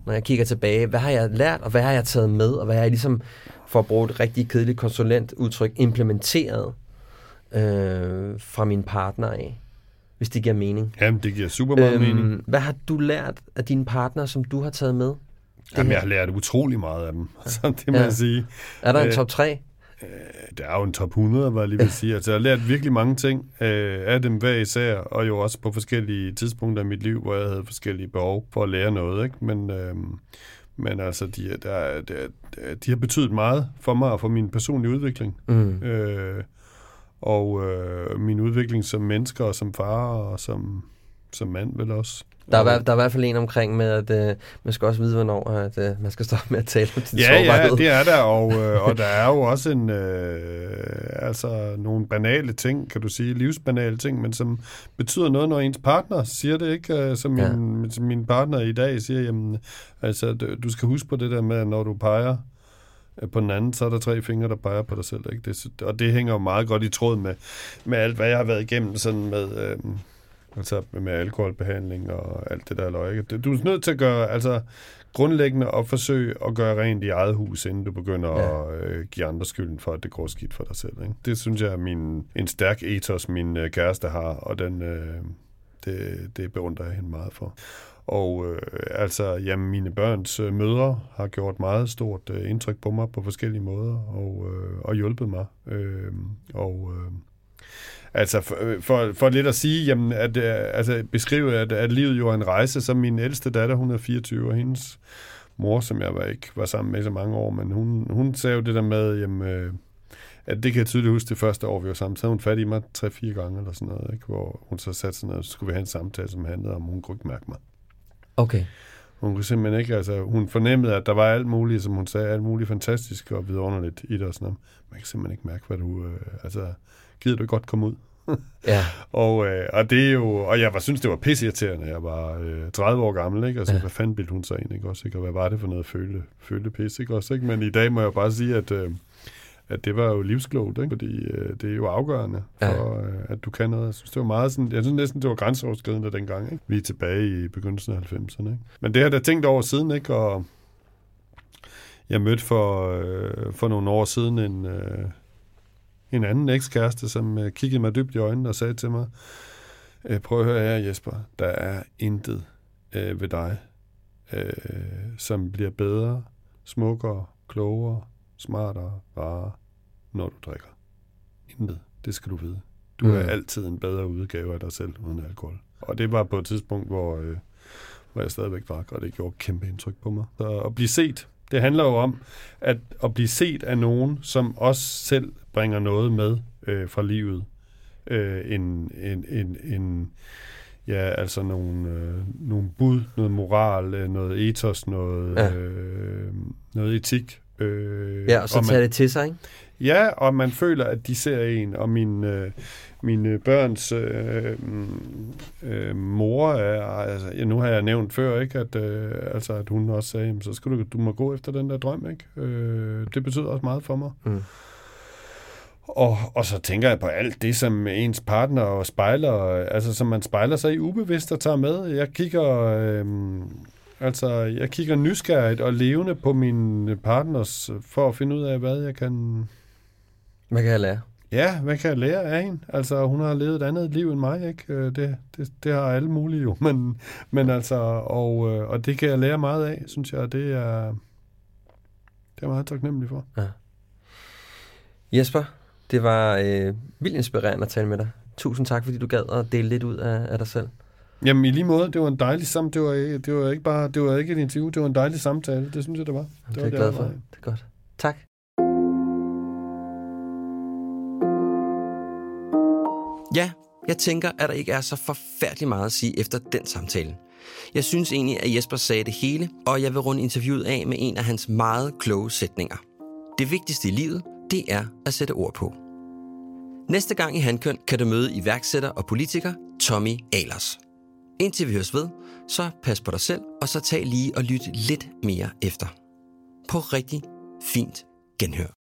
når jeg kigger tilbage? Hvad har jeg lært, og hvad har jeg taget med, og hvad har jeg ligesom, for at bruge et rigtig kedeligt konsulentudtryk, implementeret øh, fra min partner af, hvis det giver mening. Jamen, det giver super meget øhm, mening. Hvad har du lært af dine partner, som du har taget med? Jamen, jeg har lært utrolig meget af dem, *laughs* så det må ja. jeg sige. Er der en øh, top 3? Øh, der er jo en top 100, hvad jeg lige vil sige. Altså, jeg har lært virkelig mange ting øh, af dem hver især, og jo også på forskellige tidspunkter i mit liv, hvor jeg havde forskellige behov for at lære noget. Ikke? Men, øh, men altså, de, der, der, de har betydet meget for mig og for min personlige udvikling. Mm. Øh, og øh, min udvikling som menneske og som far og som, som mand vel også. Der er, der er i hvert fald en omkring med, at øh, man skal også vide, hvornår at, øh, man skal stoppe med at tale om sin ja, sårbarhed. Ja, det er der, *laughs* og, øh, og der er jo også en, øh, altså nogle banale ting, kan du sige, livsbanale ting, men som betyder noget, når ens partner siger det, ikke? Øh, som min, ja. min partner i dag siger, jamen, altså, du skal huske på det der med, når du peger På den anden, så er der tre fingre, der peger på dig selv. Ikke? Det, og det hænger jo meget godt i tråd med, med alt, hvad jeg har været igennem sådan med, øh, altså med alkoholbehandling og alt det der løg. Du er nødt til at gøre, altså grundlæggende at forsøge at gøre rent i eget hus, inden du begynder ja. at øh, give andre skylden for, at det går skidt for dig selv. Ikke? Det synes jeg er min, en stærk ethos, min øh, kæreste har, og den, øh, det, det beundrer jeg hende meget for. Og øh, altså, jamen, mine børns øh, mødre har gjort meget stort øh, indtryk på mig på forskellige måder, og, øh, og hjulpet mig. Øh, og øh, altså, for, øh, for, for lidt at sige, jamen, at, øh, altså, beskrive, at, at livet jo er en rejse, så min ældste datter, hun er 24, og hendes mor, som jeg var, ikke var sammen med så mange år, men hun, hun sagde jo det der med, jamen, øh, at det kan jeg tydeligt huske det første år, vi var sammen. Så havde hun fat i mig tre-fire gange eller sådan noget, ikke? hvor hun så satte sig ned, og så skulle vi have en samtale, som handlede om, hun kunne ikke mærke mig. Okay. Hun kunne simpelthen ikke, altså hun fornemmede, at der var alt muligt, som hun sagde, alt muligt fantastisk og vidunderligt i det og sådan noget. Man kan simpelthen ikke mærke, hvad du, øh, altså, gider du godt komme ud? *laughs* Ja. og, øh, og det er jo, og jeg var, synes, det var pisseirriterende. Jeg var øh, 30 år gammel, ikke? Altså, Ja. hvad fanden bildte hun sig ind, ikke? Også, ikke? Og hvad var det for noget følte, følte pis, ikke? Også, ikke? Men i dag må jeg bare sige, at, øh, at det var jo livsklogt, ikke? Fordi øh, det er jo afgørende for, øh, at du kan noget. Jeg synes, det var meget sådan, jeg synes næsten, det var grænseoverskridende dengang, ikke? Vi er tilbage i begyndelsen af 90'erne, ikke? Men det har jeg da tænkt over siden, ikke? Og jeg mødte for, øh, for nogle år siden en, øh, en anden ekskæreste, som øh, kiggede mig dybt i øjnene og sagde til mig, øh, prøv at høre her, Jesper, der er intet øh, ved dig, øh, som bliver bedre, smukkere, klogere, smartere, rarere, når du drikker. Intet. Det skal du vide. Du Mm. er altid en bedre udgave af dig selv uden alkohol. Og det var på et tidspunkt, hvor, øh, hvor jeg stadigvæk drak, og det gjorde kæmpe indtryk på mig. Så at blive set, det handler jo om at, at blive set af nogen, som også selv bringer noget med øh, fra livet. Øh, en, en, en, en, ja, altså nogle, øh, nogle bud, noget moral, øh, noget ethos, noget, Ja. øh, noget etik. Øh, Ja, og så man- tage det til sig, ikke? Ja, og man føler, at de ser en, og min, øh, mine børns øh, mm, øh, mor er, altså, ja, nu har jeg nævnt før, ikke, at, øh, altså, at hun også sagde, "Jamen, så skal du, du må gå efter den der drøm, ikke? Øh, det betyder også meget for mig. Mm. Og, og så tænker jeg på alt det, som ens partner og spejler, altså som man spejler sig i ubevidst og tager med. Jeg kigger, øh, altså, jeg kigger nysgerrigt og levende på mine partners, for at finde ud af, hvad jeg kan, Hvad kan jeg lære? Ja, hvad kan jeg lære af hende? Altså, hun har levet et andet liv end mig, ikke? Øh, Det, det, det har alle mulige jo, *laughs* men, men altså, og, øh, og det kan jeg lære meget af, synes jeg, det er, det er meget taknemmelig for. Jesper, det var øh, vildt inspirerende at tale med dig. Tusind tak, fordi du gad at dele lidt ud af, af dig selv. Jamen, i lige måde, det var en dejlig sam, det var, ikke- det var ikke bare, det var ikke et interview, det var en dejlig samtale, det synes jeg, det var. Det, var er jeg glad det for. Det er godt. Tak. Ja, jeg tænker, at der ikke er så forfærdeligt meget at sige efter den samtale. Jeg synes egentlig, at Jesper sagde det hele, og jeg vil runde interviewet af med en af hans meget kloge sætninger. Det vigtigste i livet, det er at sætte ord på. Næste gang i Handkøn kan du møde iværksætter og politiker Tommy Alers. Indtil vi høres ved, så pas på dig selv, og så tag lige og lyt lidt mere efter. På rigtig fint genhør.